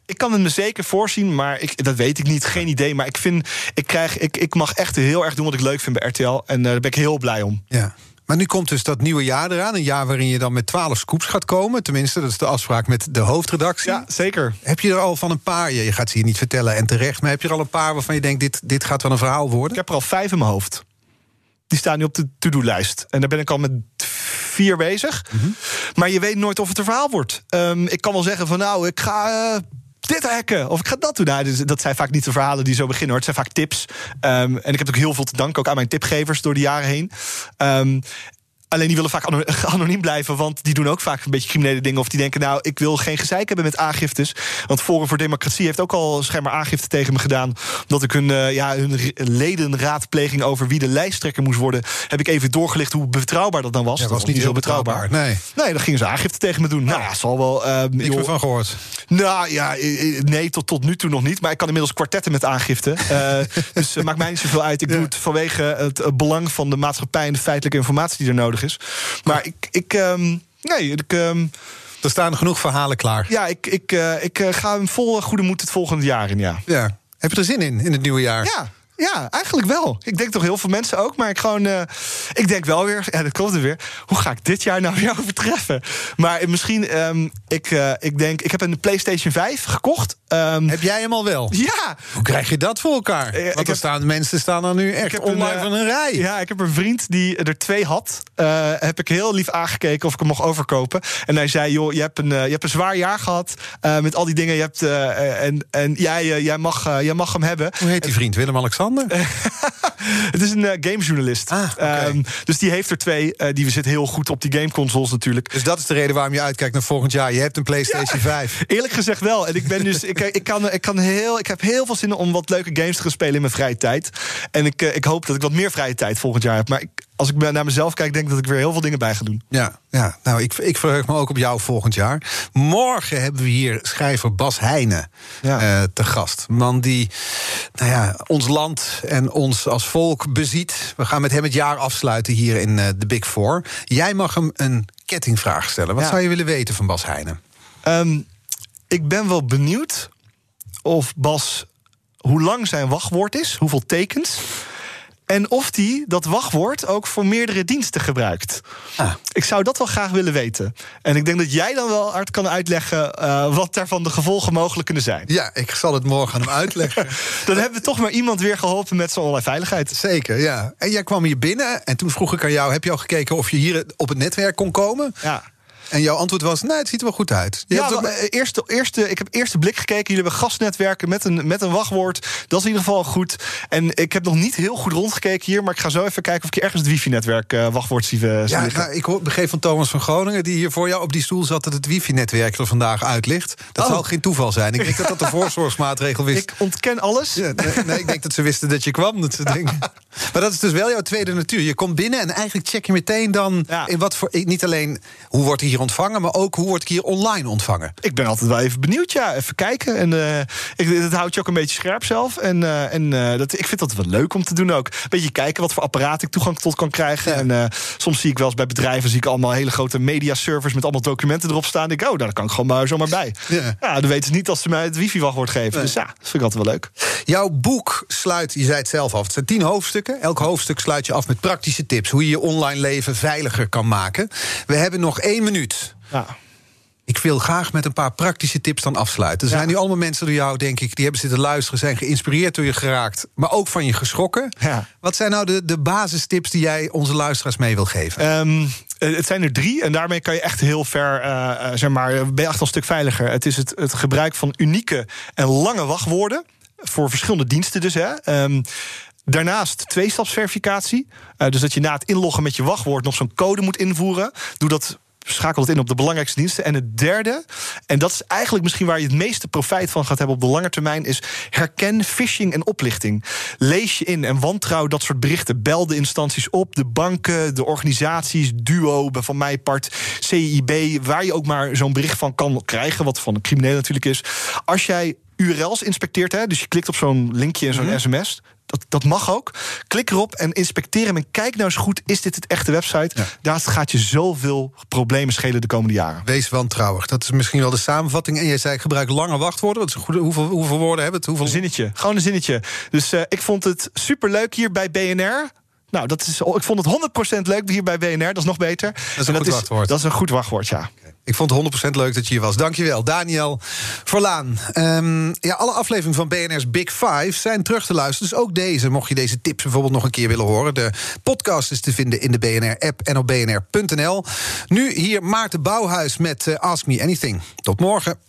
Ik kan het me zeker voorzien, maar ik, dat weet ik niet. Geen idee. Maar ik vind, ik, krijg, ik, ik mag echt heel erg doen wat ik leuk vind bij RTL. En eh, daar ben ik heel blij om. Ja. Maar nu komt dus dat nieuwe jaar eraan. Een jaar waarin je dan met 12 scoops gaat komen. Tenminste, dat is de afspraak met de hoofdredactie. Ja, zeker. Heb je er al van een paar, je gaat ze hier niet vertellen en terecht... maar heb je er al een paar waarvan je denkt, dit, dit gaat wel een verhaal worden? Ik heb er al vijf in mijn hoofd. Die staan nu op de to-do-lijst. En daar ben ik al met vier bezig. Maar je weet nooit of het een verhaal wordt. Ehm, ik kan wel zeggen van nou, ik ga... eh, dit hacken, of ik ga dat doen. Nou, dus dat zijn vaak niet de verhalen die zo beginnen. Hoor. Het zijn vaak tips. Ehm, en ik heb ook heel veel te danken ook aan mijn tipgevers door de jaren heen. Ehm, Alleen die willen vaak ano- anoniem blijven, want die doen ook vaak een beetje criminele dingen. Of die denken, nou, ik wil geen gezeik hebben met aangiftes. Want Forum voor Democratie heeft ook al schijnbaar aangifte tegen me gedaan. Omdat ik hun, eh, ja, hun ledenraadpleging over wie de lijsttrekker moest worden... heb ik even doorgelicht hoe betrouwbaar dat dan was. Ja, dat was niet zo betrouwbaar. Nee, Nee, dan gingen ze aangifte tegen me doen. Nou ja, zal wel... ehm, niks joh, meer van gehoord. nou ja, eh, eh, nee, tot, tot nu toe nog niet. Maar ik kan inmiddels kwartetten met aangifte. Eh, dus maakt mij niet zoveel uit. Ik doe het vanwege het eh, belang van de maatschappij en de feitelijke informatie die er nodig is. Maar ik. ik ehm, nee, ik. ehm, Er staan genoeg verhalen klaar. ja, ik, ik, eh, ik eh, ga hem vol goede moed het volgende jaar in, ja. Ja. Heb je er zin in, in het nieuwe jaar? Ja, ja, eigenlijk wel. Ik denk toch heel veel mensen ook. Maar ik gewoon. eh, ik denk wel weer. Ja, dat klopt er weer. Hoe ga ik dit jaar nou weer overtreffen? Maar misschien. ehm, ik, eh, ik denk. Ik heb een PlayStation 5 gekocht. Ehm, Heb jij hem al wel? ja, Hoe krijg je dat voor elkaar? Eh, Want er heb- staan, mensen staan er nu echt heb online een, van een rij. Ja, ik heb een vriend die er twee had. Heb ik heel lief aangekeken of ik hem mocht overkopen. En hij zei: Joh, je hebt een, je hebt een zwaar jaar gehad. eh, met al die dingen. Je hebt, en en jij, jij, mag, jij mag hem hebben. Hoe heet die vriend? Willem-Alexander? Het is een eh, gamejournalist. Ah. Ehm, dus die heeft er twee. eh, die zit heel goed op die gameconsoles natuurlijk. Dus dat is de reden waarom je uitkijkt naar volgend jaar. Je hebt een PlayStation 5. Eerlijk gezegd wel. En ik ben dus. ik, ik, kan, ik, kan heel, ik heb heel veel zin om wat leuke games te gaan spelen in mijn vrije tijd. En ik, eh, ik hoop dat ik wat meer vrije tijd volgend jaar heb. Maar ik, als ik naar mezelf kijk, denk ik dat ik weer heel veel dingen bij ga doen. Ja, ja. nou, ik, ik verheug me ook op jou volgend jaar. Morgen hebben we hier schrijver Bas Heijnen Ja. eh, te gast. Man die nou ja, ons land en ons als volk beziet. We gaan met hem het jaar afsluiten hier in eh, de Big Four. Jij mag hem een kettingvraag stellen. Wat Ja. zou je willen weten van Bas Heijnen? Ehm, ik ben wel benieuwd of Bas hoe lang zijn wachtwoord is, hoeveel tekens. En of hij dat wachtwoord ook voor meerdere diensten gebruikt. Ah. Ik zou dat wel graag willen weten. En ik denk dat jij dan wel hard kan uitleggen eh, wat daarvan de gevolgen mogelijk kunnen zijn. Ja, ik zal het morgen aan hem uitleggen. Dan hebben we toch maar iemand weer geholpen met zijn online veiligheid. Zeker, ja. En jij kwam hier binnen en toen vroeg ik aan jou... heb je al gekeken of je hier op het netwerk kon komen? Ja. En jouw antwoord was, nee, het ziet er wel goed uit. Je Ja, ook- wel, eerste, eerste, ik heb eerste blik gekeken. Jullie hebben gastnetwerken met een, met een wachtwoord. Dat is in ieder geval goed. En ik heb nog niet heel goed rondgekeken hier. Maar ik ga zo even kijken of ik ergens het wifi-netwerk eh, wachtwoord zie, eh, Ja, nou, ik hoor- begreep van Thomas van Groningen, die hier voor jou op die stoel zat, dat het wifi-netwerk er vandaag uit ligt. Dat Oh. zal geen toeval zijn. Ik denk dat dat de voorzorgsmaatregel wist. ik ontken alles. Ja, nee, nee, ik denk dat ze wisten dat je kwam. Dat ze denken. Maar dat is dus wel jouw tweede natuur. Je komt binnen en eigenlijk check je meteen dan Ja. in wat voor. Niet alleen hoe wordt hier ontvangen, maar ook hoe word ik hier online ontvangen. Ik ben altijd wel even benieuwd, ja. Even kijken. En eh ik, dat houdt je ook een beetje scherp zelf. En, eh, en eh, dat, ik vind dat wel leuk om te doen ook. Een beetje kijken wat voor apparaat ik toegang tot kan krijgen. En soms zie ik wel eens bij bedrijven... zie ik allemaal hele grote mediaservers... met allemaal documenten erop staan. Ik denk, oh, daar kan ik gewoon maar zomaar bij. Ja. Ja, dan weten ze niet als ze mij het wifi-wachtwoord geven. Dus ja, dat vind ik altijd wel leuk. Jouw boek sluit, je zei het zelf af, het zijn tien hoofdstukken. Elk hoofdstuk sluit je af met praktische tips hoe je je online leven veiliger kan maken. We hebben nog één minuut. Ja. Ik wil graag met een paar praktische tips dan afsluiten. Er Ja. zijn nu allemaal mensen door jou, denk ik, die hebben zitten luisteren, zijn geïnspireerd door je geraakt, maar ook van je geschrokken. Ja. Wat zijn nou de, de basistips die jij onze luisteraars mee wil geven? Ehm, eh, het zijn er drie en daarmee kan je echt heel ver, eh, eh, zeg maar, ben je echt al een stuk veiliger. Het is het, het gebruik van unieke en lange wachtwoorden voor verschillende diensten dus. Hè. Ehm, Daarnaast tweestapsverificatie. Eh, dus dat je na het inloggen met je wachtwoord nog zo'n code moet invoeren. Doe dat schakel het in op de belangrijkste diensten. En het derde, en dat is eigenlijk misschien waar je het meeste profijt van gaat hebben op de lange termijn, is herken phishing en oplichting. Lees je in en wantrouw dat soort berichten. Bel de instanties op, de banken, de organisaties, Duo, van mij part, CIB, waar je ook maar zo'n bericht van kan krijgen, wat van een crimineel natuurlijk is. Als jij URL's inspecteert, hè, dus je klikt op zo'n linkje in zo'n sms, dat, dat mag ook. Klik erop en inspecteer hem en kijk nou eens goed... is dit het echte website? Daar gaat je zoveel problemen schelen de komende jaren. Wees wantrouwig. Dat is misschien wel de samenvatting. En jij zei, ik gebruik lange wachtwoorden. Wat is een goede, hoeveel, hoeveel woorden hebben het? Hoeveel... Een zinnetje, gewoon een zinnetje. Dus uh, ik vond het superleuk hier bij BNR... Nou, dat is, ik vond het 100% leuk hier bij BNR. Dat is nog beter. Dat is een goed wachtwoord. Dat is een goed wachtwoord, ja. Ik vond het 100% leuk dat je hier was. Dankjewel, Daniel Verlaan. Um, ja, alle afleveringen van BNR's Big Five zijn terug te luisteren. Dus ook deze, mocht je deze tips bijvoorbeeld nog een keer willen horen. De podcast is te vinden in de BNR-app en op bnr.nl. Nu hier Maarten Bouwhuis met uh, Ask Me Anything. Tot morgen.